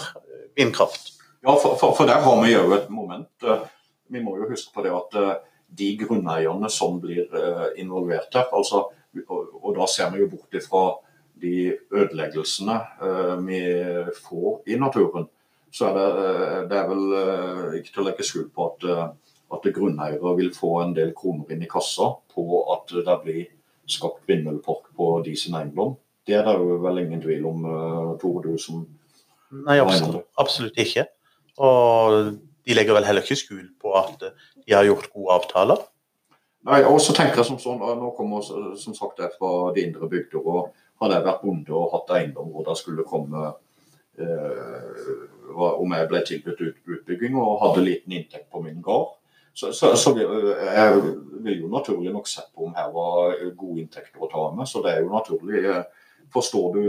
Speaker 4: vindkraft.
Speaker 2: Ja, for, for, for der har vi jo et moment. eh, Vi må jo huske på det at eh, de grunneierne som blir eh, involvert her, altså, og, og da ser vi jo bort ifra de ødeleggelsene eh, vi får i naturen, så er det, eh, det er vel eh, ikke til å legge skjul på at, at grunneiere vil få en del kroner inn i kassa på at det blir skapt vindmøllepark på de sin eiendom. Det er det jo vel ingen tvil om, Tore, du som
Speaker 4: Nei, absolutt, absolutt ikke. Og de legger vel heller ikke skjul på at de har gjort gode avtaler.
Speaker 2: Nei, og så tenker jeg som sånn, Nå kommer som sagt jeg fra de indre bygder. og Hadde jeg vært bonde og hatt eiendom hvor det skulle komme eh, Om jeg ble tilbudt ut, utbygging og hadde liten inntekt på min gård, så, så, så jeg vil jo naturlig nok sett på om her var gode inntekter å ta med. Så det er jo naturlig. eh, Forstår du,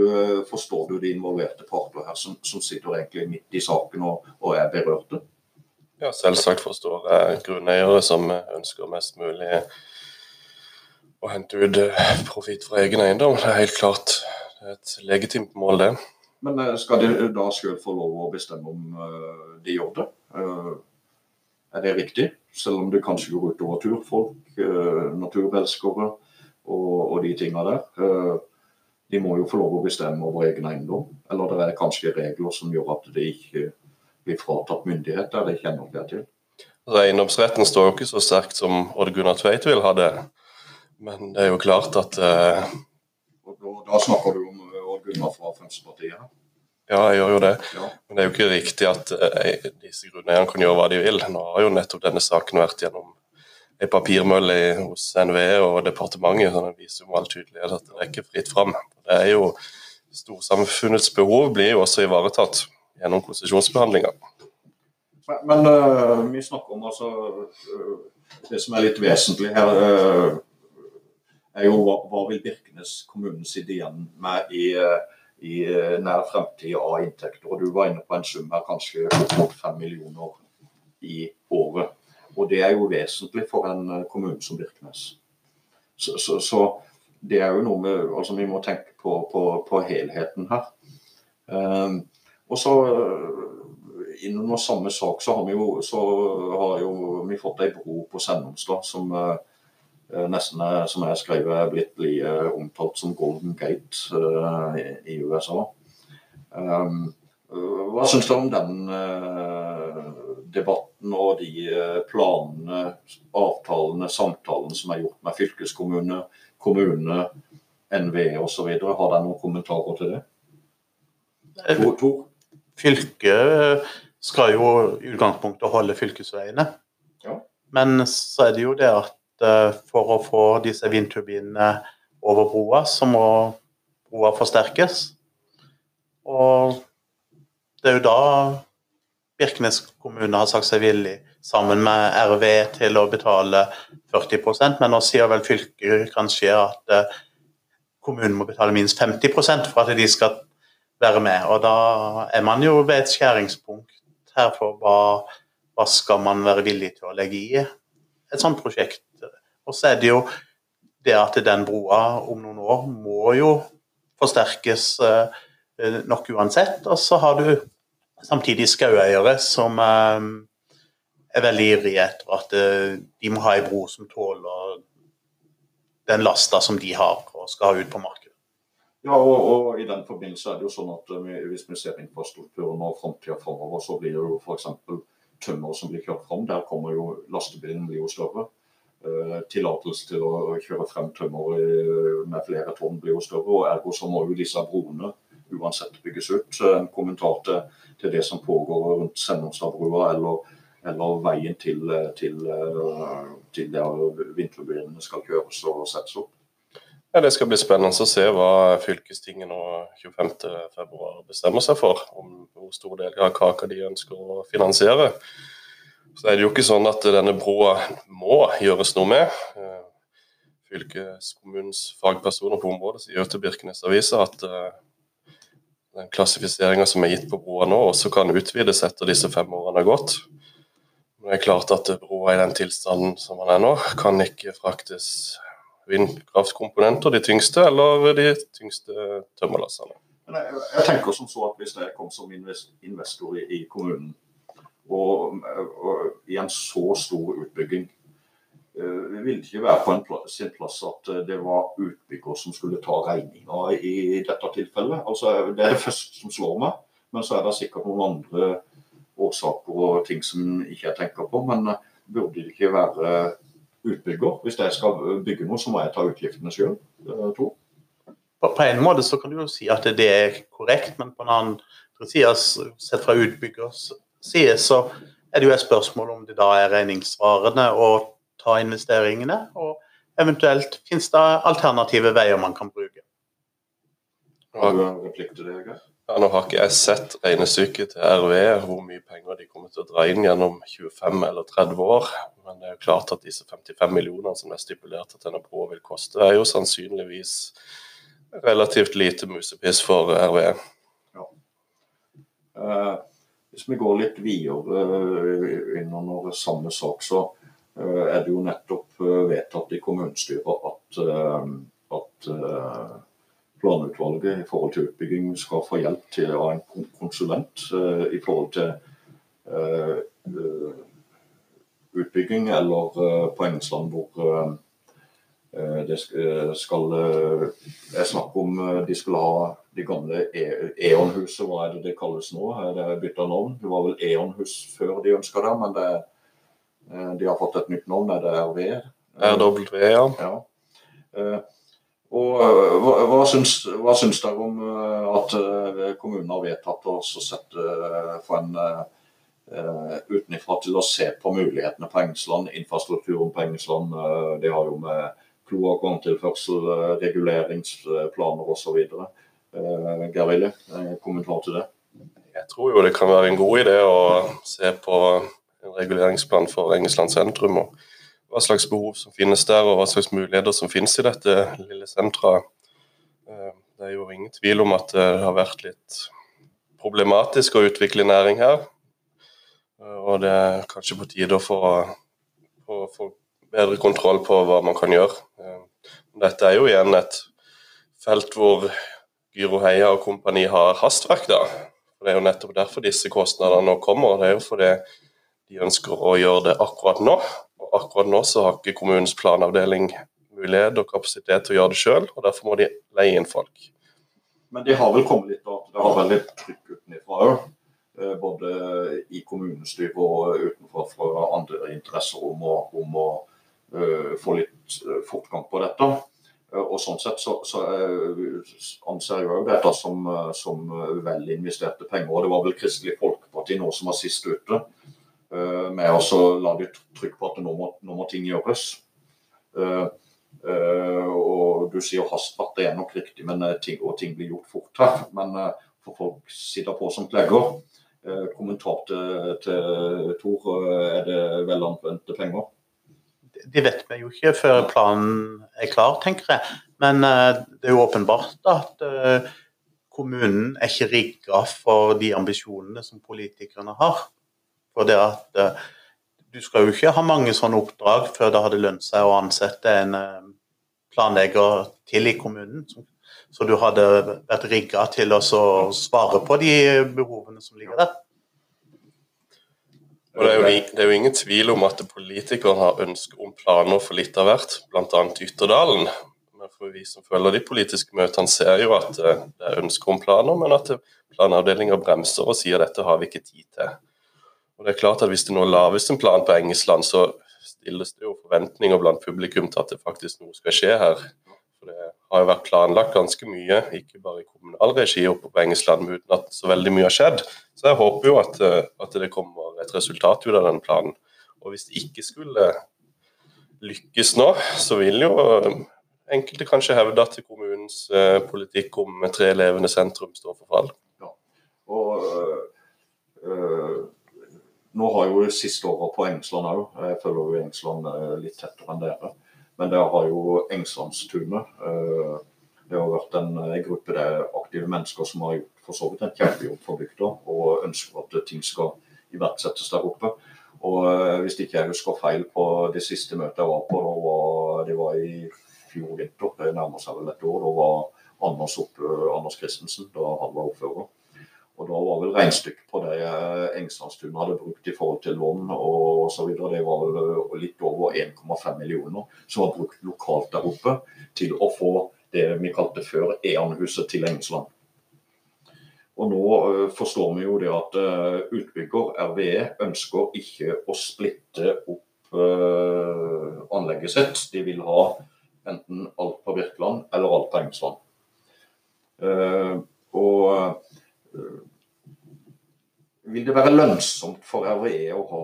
Speaker 2: forstår du de involverte parter her som, som sitter egentlig midt i saken og, og er berørte?
Speaker 3: Ja, selvsagt forstår jeg grunneiere som ønsker mest mulig å hente ut eh, profitt fra egen eiendom. Det er helt klart det er et legitimt mål, det.
Speaker 2: Men eh, skal de da sjøl få lov å bestemme om eh, de gjør det? Er det riktig? Selv om det kanskje går ut over turfolk, naturelskere og, og de tinga der. De må jo få lov å bestemme over egen eiendom. Eller det er kanskje regler som gjør at de ikke blir fratatt myndighet der de kjenner det til.
Speaker 3: Altså, eiendomsretten står jo ikke så sterkt som Odd Gunnar Tveit vil ha det. Men det er jo klart at eh,
Speaker 2: Og da, snakker du om eh, Odd Gunnar fra Fremskrittspartiet.
Speaker 3: Ja, jeg gjør jo det.
Speaker 2: Ja.
Speaker 3: Men det er jo ikke riktig at eh, disse grunneierne kan gjøre hva de vil. Nå har jo nettopp denne saken vært gjennom en papirmølle hos NVE og departementet, så den viser jo med all tydelighet at det er ikke fritt fram. Det er jo Storsamfunnets behov blir jo også ivaretatt gjennom konsesjonsbehandlinga.
Speaker 2: Men, men uh, vi snakker om altså uh, Det som er litt vesentlig her, øh, er jo hva, hva vil Birkenes kommune sitte igjen med i, øh, i øh, nær fremtid av inntekter. Og Du var inne på en sum her, kanskje opp fem millioner i året. Og det er jo vesentlig for en øh, kommune som Birkenes. Så, så, så det er jo noe med altså Vi må tenke på, på, på helheten her. Um, og så Innunder samme sak så har vi jo, så har jo vi fått ei bro på Sennomstad som eh, eh, nesten er, som er blitt like omtalt som Golden Gate uh, i, i USA. Um, eh, hva syns du om den uh, debatten og de eh, planene, avtalene, samtalene som er gjort med fylkeskommune, kommune, NVE osv.? Har dere noen kommentarer til det? Tor? Tor?
Speaker 4: Fylket skal jo i utgangspunktet holde fylkesveiene.
Speaker 2: Ja.
Speaker 4: Men så er det jo det at eh, for å få disse vindturbinene over broa, så må broa forsterkes. Og det er jo da Birkenes kommune har sagt seg villig, sammen med RV, til å betale 40% men nå sier vel fylket kanskje at eh, kommunen må betale minst 50% for at de skal være med. Og da er man jo ved et skjæringspunkt her for hva, hva skal man være villig til å legge i et sånt prosjekt. Og så er det jo det at den broa om noen år må jo forsterkes eh, nok uansett. Og så har du samtidig skaueiere som eh, er veldig ivrige etter at eh, de må ha ei bro som tåler den lasta som de har og skal ha ut på markedet.
Speaker 2: Ja, og, og i den forbindelse er det jo sånn at hvis vi ser infrastrukturen og framtida framover, så blir det jo f.eks. tømmer som blir kjørt fram. Der kommer jo lastebilen blir jo større. Eh, tillatelse til å kjøre frem tømmer med flere tonn blir jo større. og Ergo så må jo disse broene uansett bygges ut. En kommentar til, til det som pågår rundt Sennomstadbrua eller, eller veien til, til, eh, til der vindturbinene skal kjøres og settes opp.
Speaker 3: Ja, Det skal bli spennende å se hva fylkestinget nå 25.2 bestemmer seg for. Om hvor stor del av kaka de ønsker å finansiere. Så er det jo ikke sånn at denne broa må gjøres noe med. Eh, Fylkeskommunens fagpersoner på området sier til Birkenes Avisa at eh, den klassifiseringa som er gitt på broa nå, også kan utvides etter disse fem årene har gått. Det er klart at broa i den tilstanden som den er nå, kan ikke fraktes vindkraftkomponenter, de tyngste, eller de tyngste tømmerlassene.
Speaker 2: Jeg, tenker som så at Hvis jeg kom som investor i kommunen og, og, i en så stor utbygging Det ville ikke være på plass, sin plass at det var utbygger som skulle ta regninga i, dette tilfellet. Altså, Det er det første som slår meg. Men så er det sikkert noen andre årsaker og ting som ikke jeg tenker på. Men uh, burde det ikke være utbygger? Hvis jeg skal bygge noe, så må jeg ta utgiftene sjøl. tror
Speaker 4: på, en måte så kan du jo si at det er korrekt, men på en annen side, sett fra utbyggers side, så er det jo et spørsmål om det da er regningssvarende å ta investeringene, og eventuelt finnes det alternative veier man kan bruke.
Speaker 2: Har du en replikk til det, Geir?
Speaker 3: Ja, nå har ikke jeg sett regnestykket til RV, hvor mye penger de kommer til å dra inn gjennom 25 eller 30 år. Men det er jo klart at disse 55 millionene som er stipulert at denne broa vil koste, er jo sannsynligvis relativt lite musepiss for RVE.
Speaker 2: Ja. Eh, hvis vi går litt videre uh, innunder samme sak, så uh, er det jo nettopp uh, vedtatt i kommunestyret at, at planutvalget i forhold til utbygging skal få hjelp til av en konsulent i forhold til utbygging, eller på England hvor Eh, det eh, skal er eh, snakk om de skulle ha de gamle E.ON-huset, hva er det det kalles nå? Det er bytta navn. Det var vel E.ON-hus før de ønska det, men det, de har fått et nytt navn. Er det RV?
Speaker 3: RW, ja.
Speaker 2: ja. Og hva, hva, syns, hva syns dere om at kommunen har vedtatt å sette for en uh, utenfra til å se på mulighetene på Engsland, infrastrukturen på Engsland? Uh, det har jo med kloakk-vanntilførsel, eh, reguleringsplaner osv. Eh, Geir Willy, kommentar til det?
Speaker 3: Jeg tror jo det kan være en god idé å se på en reguleringsplan for Engesland sentrum. og Hva slags behov som finnes der, og hva slags muligheter som finnes i dette lille senteret. Eh, det er jo ingen tvil om at det har vært litt problematisk å utvikle næring her. Og det er kanskje på tide å få, få, få bedre kontroll på hva man kan gjøre. Eh, dette er jo igjen et felt hvor Gyro Heia og kompani har hastverk. da. Det er jo nettopp derfor disse kostnadene nå kommer. Det er jo fordi de ønsker å gjøre det akkurat nå. Og akkurat nå så har ikke kommunens planavdeling mulighet og kapasitet til å gjøre det sjøl, og derfor må de leie inn folk.
Speaker 2: Men de har vel kommet litt av det har veldig trykk utenfra òg. Eh, både i kommunestyret og utenfor fra andre interesser om å, om å få litt eh, fortgang på dette. Eh, og sånn sett så, så anser jeg dette som, som vel investerte penger. Og det var vel Kristelig Folkeparti nå som var sist ute med å la de trykk på at nå må, nå må ting gjøres. og du sier hastverk, det er nok riktig, men ting, og ting blir gjort fort her. Men for folk sitter på som plegger. kommentar til, til Tor, er det vel anvendte penger?
Speaker 4: Det vet vi jo ikke før planen er klar, tenker jeg. Men uh, det er jo åpenbart at uh, kommunen er ikke rigga for de ambisjonene som politikerne har. For det at uh, du skal jo ikke ha mange sånne oppdrag før det hadde lønt seg å ansette en planlegger til i kommunen. Så du hadde vært rigga til å svare på de behovene som ligger der.
Speaker 3: Og det er, jo, det er, jo, ingen tvil om at politikerne har ønske om planer for litt av hvert, bl.a. Ytterdalen. Men for vi som følger de politiske møtene, ser jo at eh, det er ønske om planer, men at planavdelinga bremser og sier dette har vi ikke tid til. Og det er klart at Hvis det nå lages en plan på Engesland, så stilles det jo forventninger blant publikum til at det faktisk noe skal skje her. For Det har jo vært planlagt ganske mye, ikke bare i kommunal regi oppe på Engesland, uten at så veldig mye har skjedd. Så jeg håper jo at, eh, at det kommer et resultat ut av den planen. Og hvis det ikke skulle lykkes nå, så vil jo eh, enkelte kanskje hevde at kommunens eh, politikk om tre levende sentrum står for fall.
Speaker 2: Ja. Og øh, nå har jo siste året på Engsland òg, jeg følger jo Engsland litt tettere enn dere, men der har jo Engslandstunet øh, det har vært en gruppe det er aktive mennesker som har gjort for så vidt en kjempejobb for bygda og ønsker at ting skal iverksettes der oppe. Og eh, hvis ikke jeg husker feil på det siste møtet jeg var på, var, det var i fjor vinter, det nærmer seg vel et år, da var Anders, oppe, Anders Christensen da han var ordfører. Og da var vel regnestykket på det Engstadstuen hadde brukt i forhold til lån videre, det var vel litt over 1,5 millioner som var brukt lokalt der oppe til å få det vi kalte før E-anhuset til Engsland. Og nå uh, forstår vi jo det at uh, utbygger RVE ønsker ikke å splitte opp uh, anlegget sitt. De vil ha enten alt på Birkeland eller alt på Engsland. og vil det være lønnsomt for RVE å ha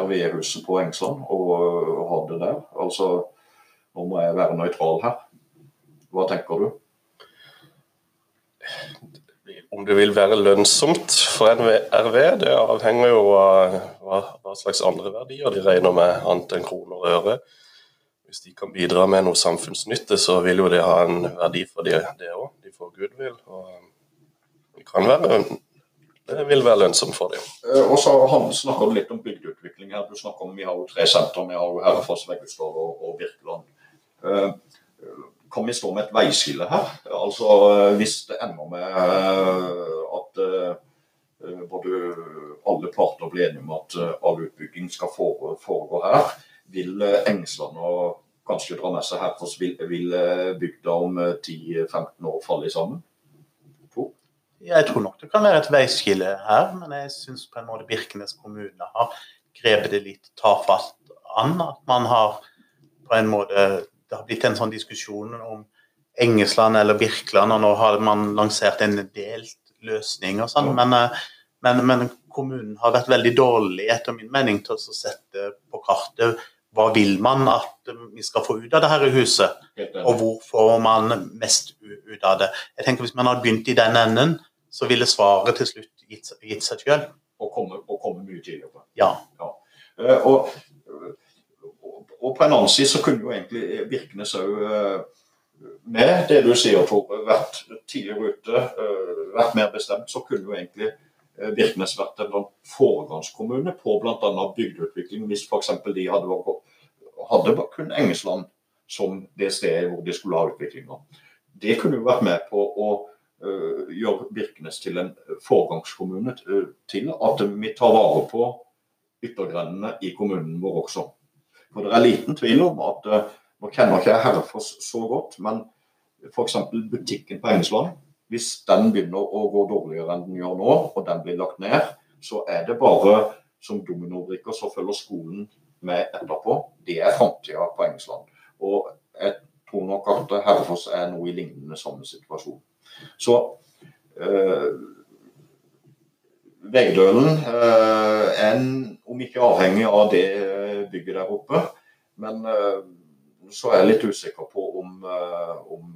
Speaker 2: RVE-huset på Engsland og ha det der? Altså, nå må jeg være nøytral her. Hva tenker du?
Speaker 3: Om det vil være lønnsomt for NRV, det avhenger jo av hva, hva slags andre verdier de regner med, annet enn kroner og øre. Hvis de kan bidra med noe samfunnsnytte, så vil jo det ha en verdi for det òg. De får goodwill. og det kan være det vil være lønnsomt for dem.
Speaker 2: Eh, og så snakker du litt om bygdeutvikling her. Du snakker om Vi har jo tre senter. Vi har jo Herrefoss, Veggestad og, og Birkeland. Kan vi stå med et veiskille her? Altså Hvis det ender med eh, at eh, både alle parter blir enige om at eh, all utbygging skal foregå her, vil Engsland og kanskje dra med seg Herfoss, vil, vil bygda om 10-15 år falle sammen?
Speaker 4: Jeg tror nok det kan være et veiskille her, men jeg syns på en måte Birkenes kommune har grepet det litt tafatt an. At man har på en måte det har blitt en sånn diskusjon om Engesland eller Birkeland, og nå har man lansert en delt løsning og sånn. Men, eh, men, men, kommunen har vært veldig dårlig, etter min mening, til å sette på kartet hva vil man at vi skal få ut av det her huset, og hvor får man mest ut av det. Jeg tenker Hvis man hadde begynt i den enden, så ville svaret til slutt gitt, gitt seg selv.
Speaker 2: Og komme, og komme mye tidligere.
Speaker 4: Ja.
Speaker 2: ja. Uh, og og på en annen side så kunne jo egentlig Birkenes òg eh, med det du sier, Tor, vært tidligere ute, eh, vært mer bestemt, så kunne jo egentlig eh, Birkenes vært en foregangskommune på bl.a. bygdeutvikling, hvis f.eks. de hadde, hadde kun Engesland som det stedet hvor de skulle ha utviklinga. Det kunne jo vært med på å gjøre Birkenes til en foregangskommune, til at vi tar vare på yttergrendene i kommunen vår også. For det er liten tvil om at uh, Nå kjenner ikke jeg Herrefoss så godt, men f.eks. butikken på Engesland. Hvis den begynner å gå dårligere enn den gjør nå, og den blir lagt ned, så er det bare som dominobrikker så følger skolen med etterpå. Det er framtida på Engesland. Og jeg tror nok at Herrefoss er noe i lignende samme situasjon. Så øh, Veidølen øh, er, om ikke avhengig av det bygget der oppe. Men eh, så er jeg litt usikker på om, eh, om,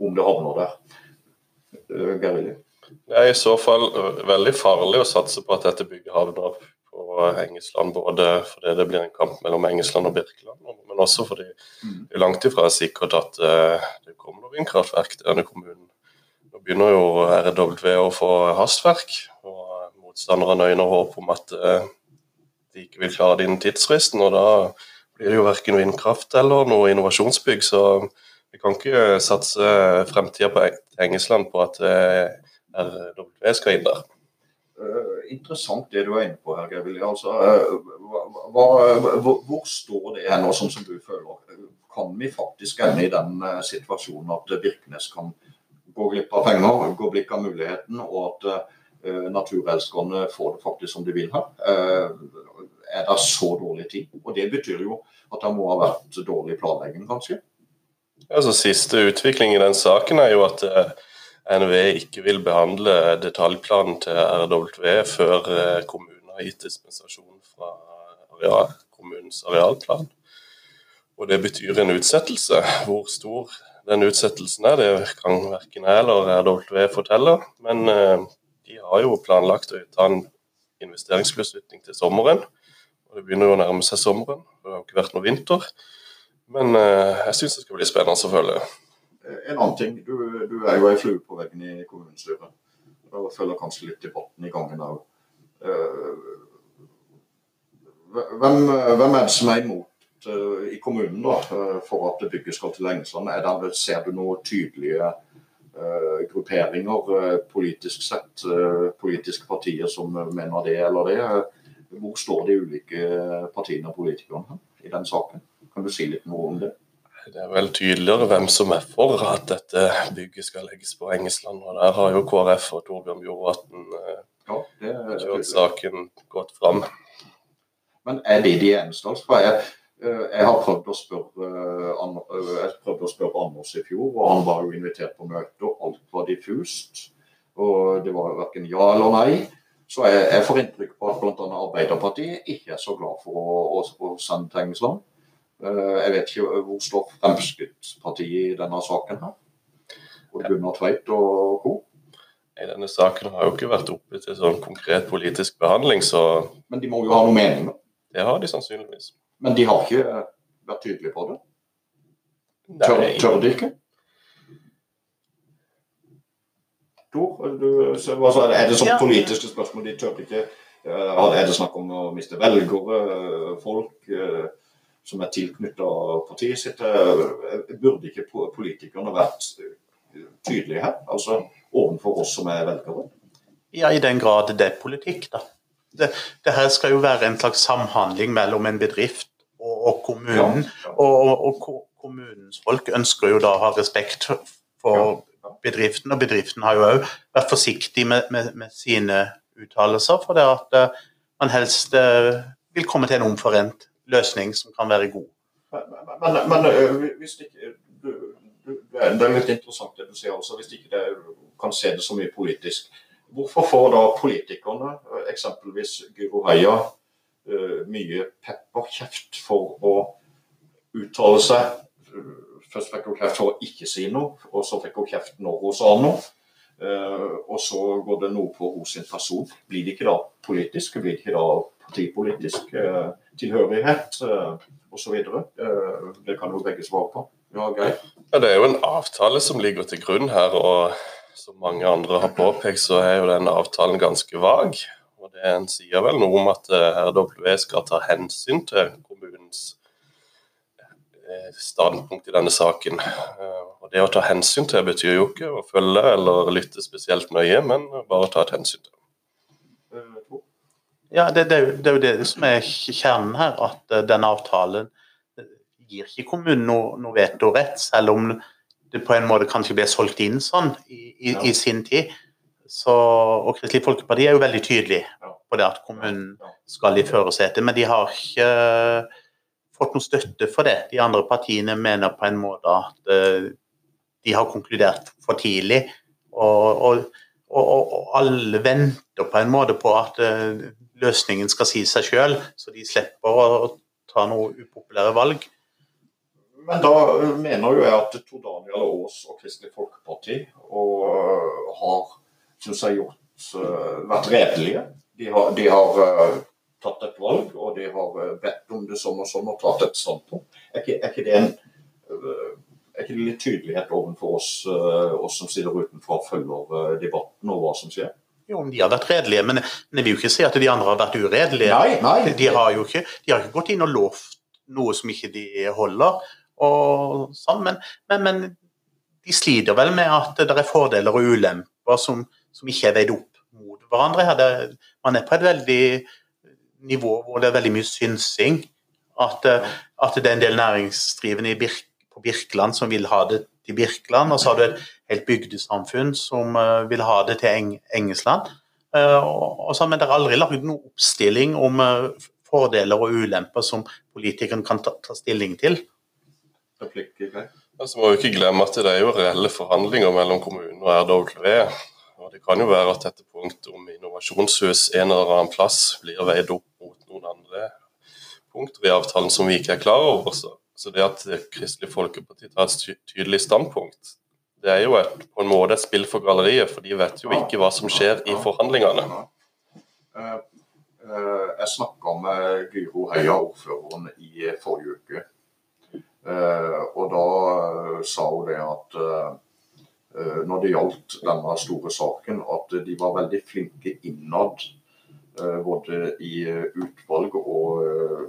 Speaker 2: om det havner der. Gerilje?
Speaker 3: Det er i så fall veldig farlig å satse på at dette bygget havner på Engesland. Både fordi det blir en kamp mellom Engesland og Birkeland, men også fordi mm. det langt ifra er sikkert at det kommer noe vindkraftverk til denne kommunen. Nå begynner jo RW å få hastverk, og motstanderne øyner håp om at de ikke vil klare det tidsfristen. og Da blir det jo verken vindkraft eller noe innovasjonsbygg. Så vi kan ikke satse fremtida på Engesland på at eh, RW skal inn der.
Speaker 2: Uh, interessant det du er inne på her, Geir altså, hvor, står det nå, sånn som du føler? Kan vi faktisk ende i den situasjonen at Birkenes kan gå glipp av penger, gå glipp av muligheten, og at naturelskerne får det faktisk som de vil her? er det så dårlig tid. Og Det betyr jo at det må ha vært dårlig planlegging, kanskje.
Speaker 3: Altså, siste utvikling i den saken er jo at uh, NVE ikke vil behandle detaljplanen til RW før eh, kommunen har gitt dispensasjon fra areal, kommunens arealplan. Og Det betyr en utsettelse. Hvor stor den utsettelsen er, det kan verken jeg eller RW fortelle. Men eh, de har jo planlagt å ta en investeringsbeslutning til sommeren. Og Det begynner jo å nærme seg sommeren, det har ikke vært noe vinter. Men eh, jeg syns det skal bli spennende å følge.
Speaker 2: En annen ting, du, du er jo ei flue på veggen i kommunestyret. og følger kanskje litt debatten i gangen òg. Hvem, hvem er det som er imot eh, i kommunen da, eh, for at bygget skal til Engesland? Er ser du noen tydelige uh, grupperinger uh, politisk sett? uh, politiske partier som mener det eller det? Hvor står de ulike partiene og politikerne i den saken? Kan du si litt noe om det?
Speaker 3: Det er vel tydeligere hvem som er for at dette bygget skal legges på Engesland. og Der har jo KrF og Torbjørn Bjorvatn
Speaker 2: Ja,
Speaker 3: kjørt saken godt fram.
Speaker 2: Men er de de eneste? Altså? For jeg, jeg har prøvd å spørre eh, eh, jeg prøvde å spørre Anders i fjor, og han var jo invitert på møte, og alt var diffust. Og det var verken ja eller nei. Så jeg, jeg får inntrykk på at bl.a. Arbeiderpartiet ikke er så glad for å, å, å sende Eh, Jeg vet ikke hvor står Fremskrittspartiet i denne saken her. Og Gunnar Tveit og co.
Speaker 3: Nei, Denne saken har jo ikke vært oppe til sånn konkret politisk behandling, så
Speaker 2: Men de må jo ha noen meninger.
Speaker 3: det har de sannsynligvis.
Speaker 2: Men de har ikke eh, vært tydelige på det. Tør, tør de ikke? Tor, du, så, hva sa- er det sånn politiske spørsmål de tør ikke? Eh, Er det snakk om å miste velgere, eh, folk eh, som er tilknyttet partiet sitt? Eh, Burde ikke politikerne vært eh, tydelige her? Altså overfor oss som er velgere?
Speaker 4: Ja, i den grad det er politikk, da. Det, det her skal jo være en slags samhandling mellom en bedrift og, og kommunen. Og, og, kommunens folk ønsker jo da å ha respekt for bedriften, og bedriften har jo òg vært forsiktig med, med, med sine uttalelser, for det at eh, man helst eh, vil komme til en omforent løsning som kan være god.
Speaker 2: Men, men, men øh, hvis ikke du, du, det er- litt interessant det du sier, altså, hvis ikke det kan se det så mye politisk. Hvorfor får da politikerne, eksempelvis Guro Heia, øh, mye pepperkjeft for å uttale seg? Først fikk hun kjeft for å ikke si noe, og så fikk hun kjeft når hun sa noe. Eh, og så går det noe på hos sin person. Blir det ikke da politisk? Blir det ikke da partipolitisk eh, tilhørighet uh, osv.? Det kan jo begge svare på. Ja, greit.
Speaker 3: Ja, Det er jo en avtale som ligger til grunn her, og som mange andre har påpekt, så er jo den avtalen ganske vag. Det En sier vel noe om at eh, RWE skal ta hensyn til kommunens eh, standpunkt i denne saken. Eh, Og Det å ta hensyn til betyr jo ikke å følge eller lytte spesielt nøye, men bare ta et hensyn til.
Speaker 4: Ja, det, det, det er jo det som er kjernen her, at denne avtalen gir ikke kommunen noe, noe vetorett, selv om det på en måte kanskje ble solgt inn sånn i, i,
Speaker 2: Ja.
Speaker 4: i sin tid. Så, og Kristelig Folkeparti er jo veldig tydelig på det at kommunen skal i førersetet, men de har ikke eh, fått noe støtte for det. De andre partiene mener på en måte at eh, de har konkludert for tidlig. Og, og, og, og alle venter på en måte på at eh, løsningen skal si seg sjøl, så de slipper å ta noe upopulære valg.
Speaker 2: Men da mener jo jeg at Tor Daniel Aas og Kristelig Folkeparti og, øh, har synes jeg, gjort, øh, vært redelige. De har, de har uh, tatt et valg, og de har øh, bedt om det sånn og sånn og tatt et standpunkt. Er ikke, er ikke det en uh, er ikke det litt tydelighet overfor oss, oss som sitter utenfor og følger debatten og hva som skjer?
Speaker 4: Jo, de har vært redelige, men, men jeg vil jo ikke si at de andre har vært uredelige.
Speaker 2: Nei, nei.
Speaker 4: De har jo ikke, de har ikke gått inn og lovt noe som ikke de holder. Og sånn, men, men, men de sliter vel med at det er fordeler og ulemper som, som ikke er veid opp mot hverandre. her. Det, man er på et veldig nivå hvor det er veldig mye synsing. At, eh, at det er en del næringsdrivende i Birk, på Birkeland som vil ha det til Birkeland, og så har du et helt bygdesamfunn som eh, vil ha det til Eng, Engesland. Eh, og, og så, men det er aldri lagd noen oppstilling om fordeler og ulemper som politikeren kan ta, ta stilling til.
Speaker 2: Replikk, Så
Speaker 3: Altså må vi ikke glemme at det er jo reelle forhandlinger mellom kommunen og RWE. Og det kan jo være at dette punktet om innovasjonshus en eller annen plass blir veid opp mot noen andre punkter i avtalen som vi ikke er klar over. Så, det at Kristelig Folkeparti tar et tydelig standpunkt, det er jo et, på en måte et spill for galleriet, for de vet jo ikke hva som skjer i forhandlingene.
Speaker 2: Eh, eh, Jeg snakka med Gyro Heia, ordføreren, i forrige uke. Eh, Og da eh, sa hun det at eh, eh, når det gjaldt denne store saken, at de var veldig flinke innad. eh, Både i eh, utvalg og eh,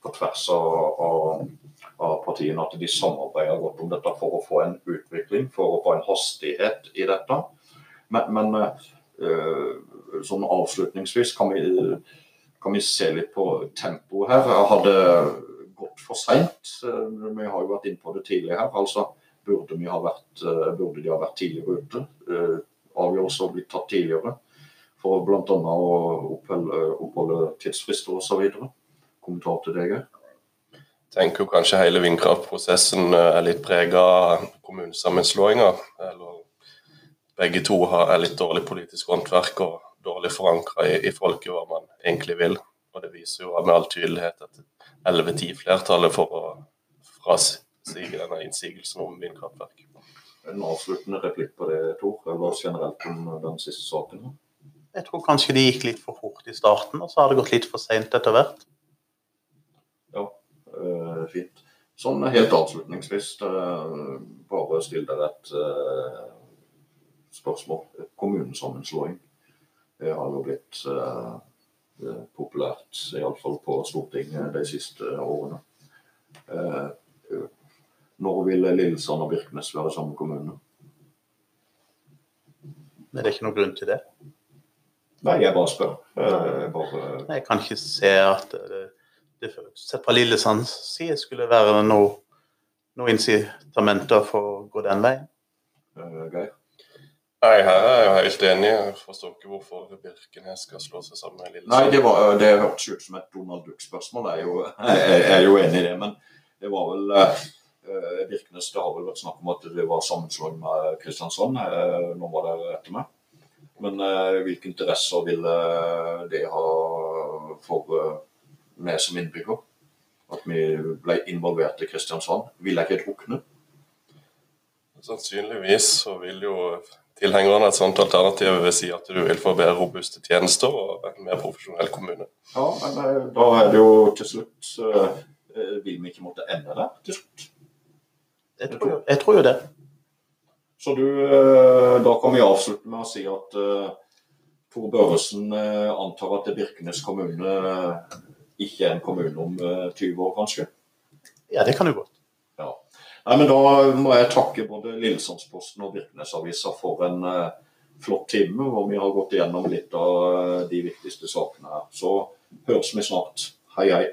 Speaker 2: på tvers av, av, partiene. At de samarbeider godt om dette for å få en utvikling, for å få en hastighet i dette. Men, men eh, sånn avslutningsvis kan vi, kan vi se litt på tempoet her. Jeg hadde gått for seint. Vi har jo vært inne på det tidligere her. altså Burde, vi ha vært, eh, burde de ha vært tidligere ute? Avgjørelser har blitt tatt tidligere. For bl.a. å oppholde, oppholde tidsfrister osv. Kommentar til deg? Jeg
Speaker 3: tenker kanskje hele vindkraftprosessen eh, er litt prega av kommunesammenslåinger. Begge to er litt dårlig politisk håndverk og dårlig forankra i, i folket hva man egentlig vil. Og det viser jo med all tydelighet at 11-10-flertallet for å frasige denne innsigelsen om vindkraftverk.
Speaker 2: En avsluttende replikk på det, Tor, eller generelt om den siste saken?
Speaker 4: Jeg tror kanskje de gikk litt for fort i starten, og så har det gått litt for seint etter hvert.
Speaker 2: Ja, øh, fint. Sånn helt avslutningsvis, øh, bare still deg et øh, spørsmål. Kommunesammenslåing det har jo blitt eh, populært, iallfall på Stortinget de siste årene. Eh, når vil Lillesand og Birkenes være samme kommune?
Speaker 4: Men det er ikke noen grunn til det.
Speaker 2: Nei, jeg bare spør. Jeg, bare,
Speaker 4: Jeg kan ikke se at det, det sett fra Lillesands side skulle være noe, noe incitamenter for å gå den veien.
Speaker 2: eh, Geir?
Speaker 3: Nei, her er jeg jo helt enig. Jeg forstår ikke hvorfor Birkenes skal slå seg sammen med
Speaker 2: Nei, det, var, det hørtes ut som et Donald Duck-spørsmål. Jeg, er jeg, jeg er jo enig i det. Men det var vel eh, eh, Birkenes Det har vel vært snakk om at det var sammenslåing med Kristiansand. Eh, nå var det etter meg. Men eh, hvilke interesser ville det ha for eh, meg som innbygger? At vi ble involvert i Kristiansand? Vil jeg ikke drukne?
Speaker 3: Sannsynligvis så vil jo tilhengerne et sånt alternativ vil si at du vil få bedre robuste tjenester og en mer profesjonell kommune.
Speaker 2: Ja, men eh, da er det jo til slutt eh, eh, Vil vi ikke måtte ende der til slutt?
Speaker 4: Jeg tror, jo- jeg tror jo det.
Speaker 2: Så du, eh, da kan vi avslutte med å si at uh, Tor Børresen eh, antar at Birkenes kommune eh, ikke er en kommune om eh, 20 år, kanskje?
Speaker 4: Ja, det kan jo godt.
Speaker 2: Ja. Nei, men Da må jeg takke både Lillesandsposten og Birkenesavisa for en eh, flott time, hvor vi har gått igjennom litt av eh, de viktigste sakene her. Så høres vi snart. Hei, hei.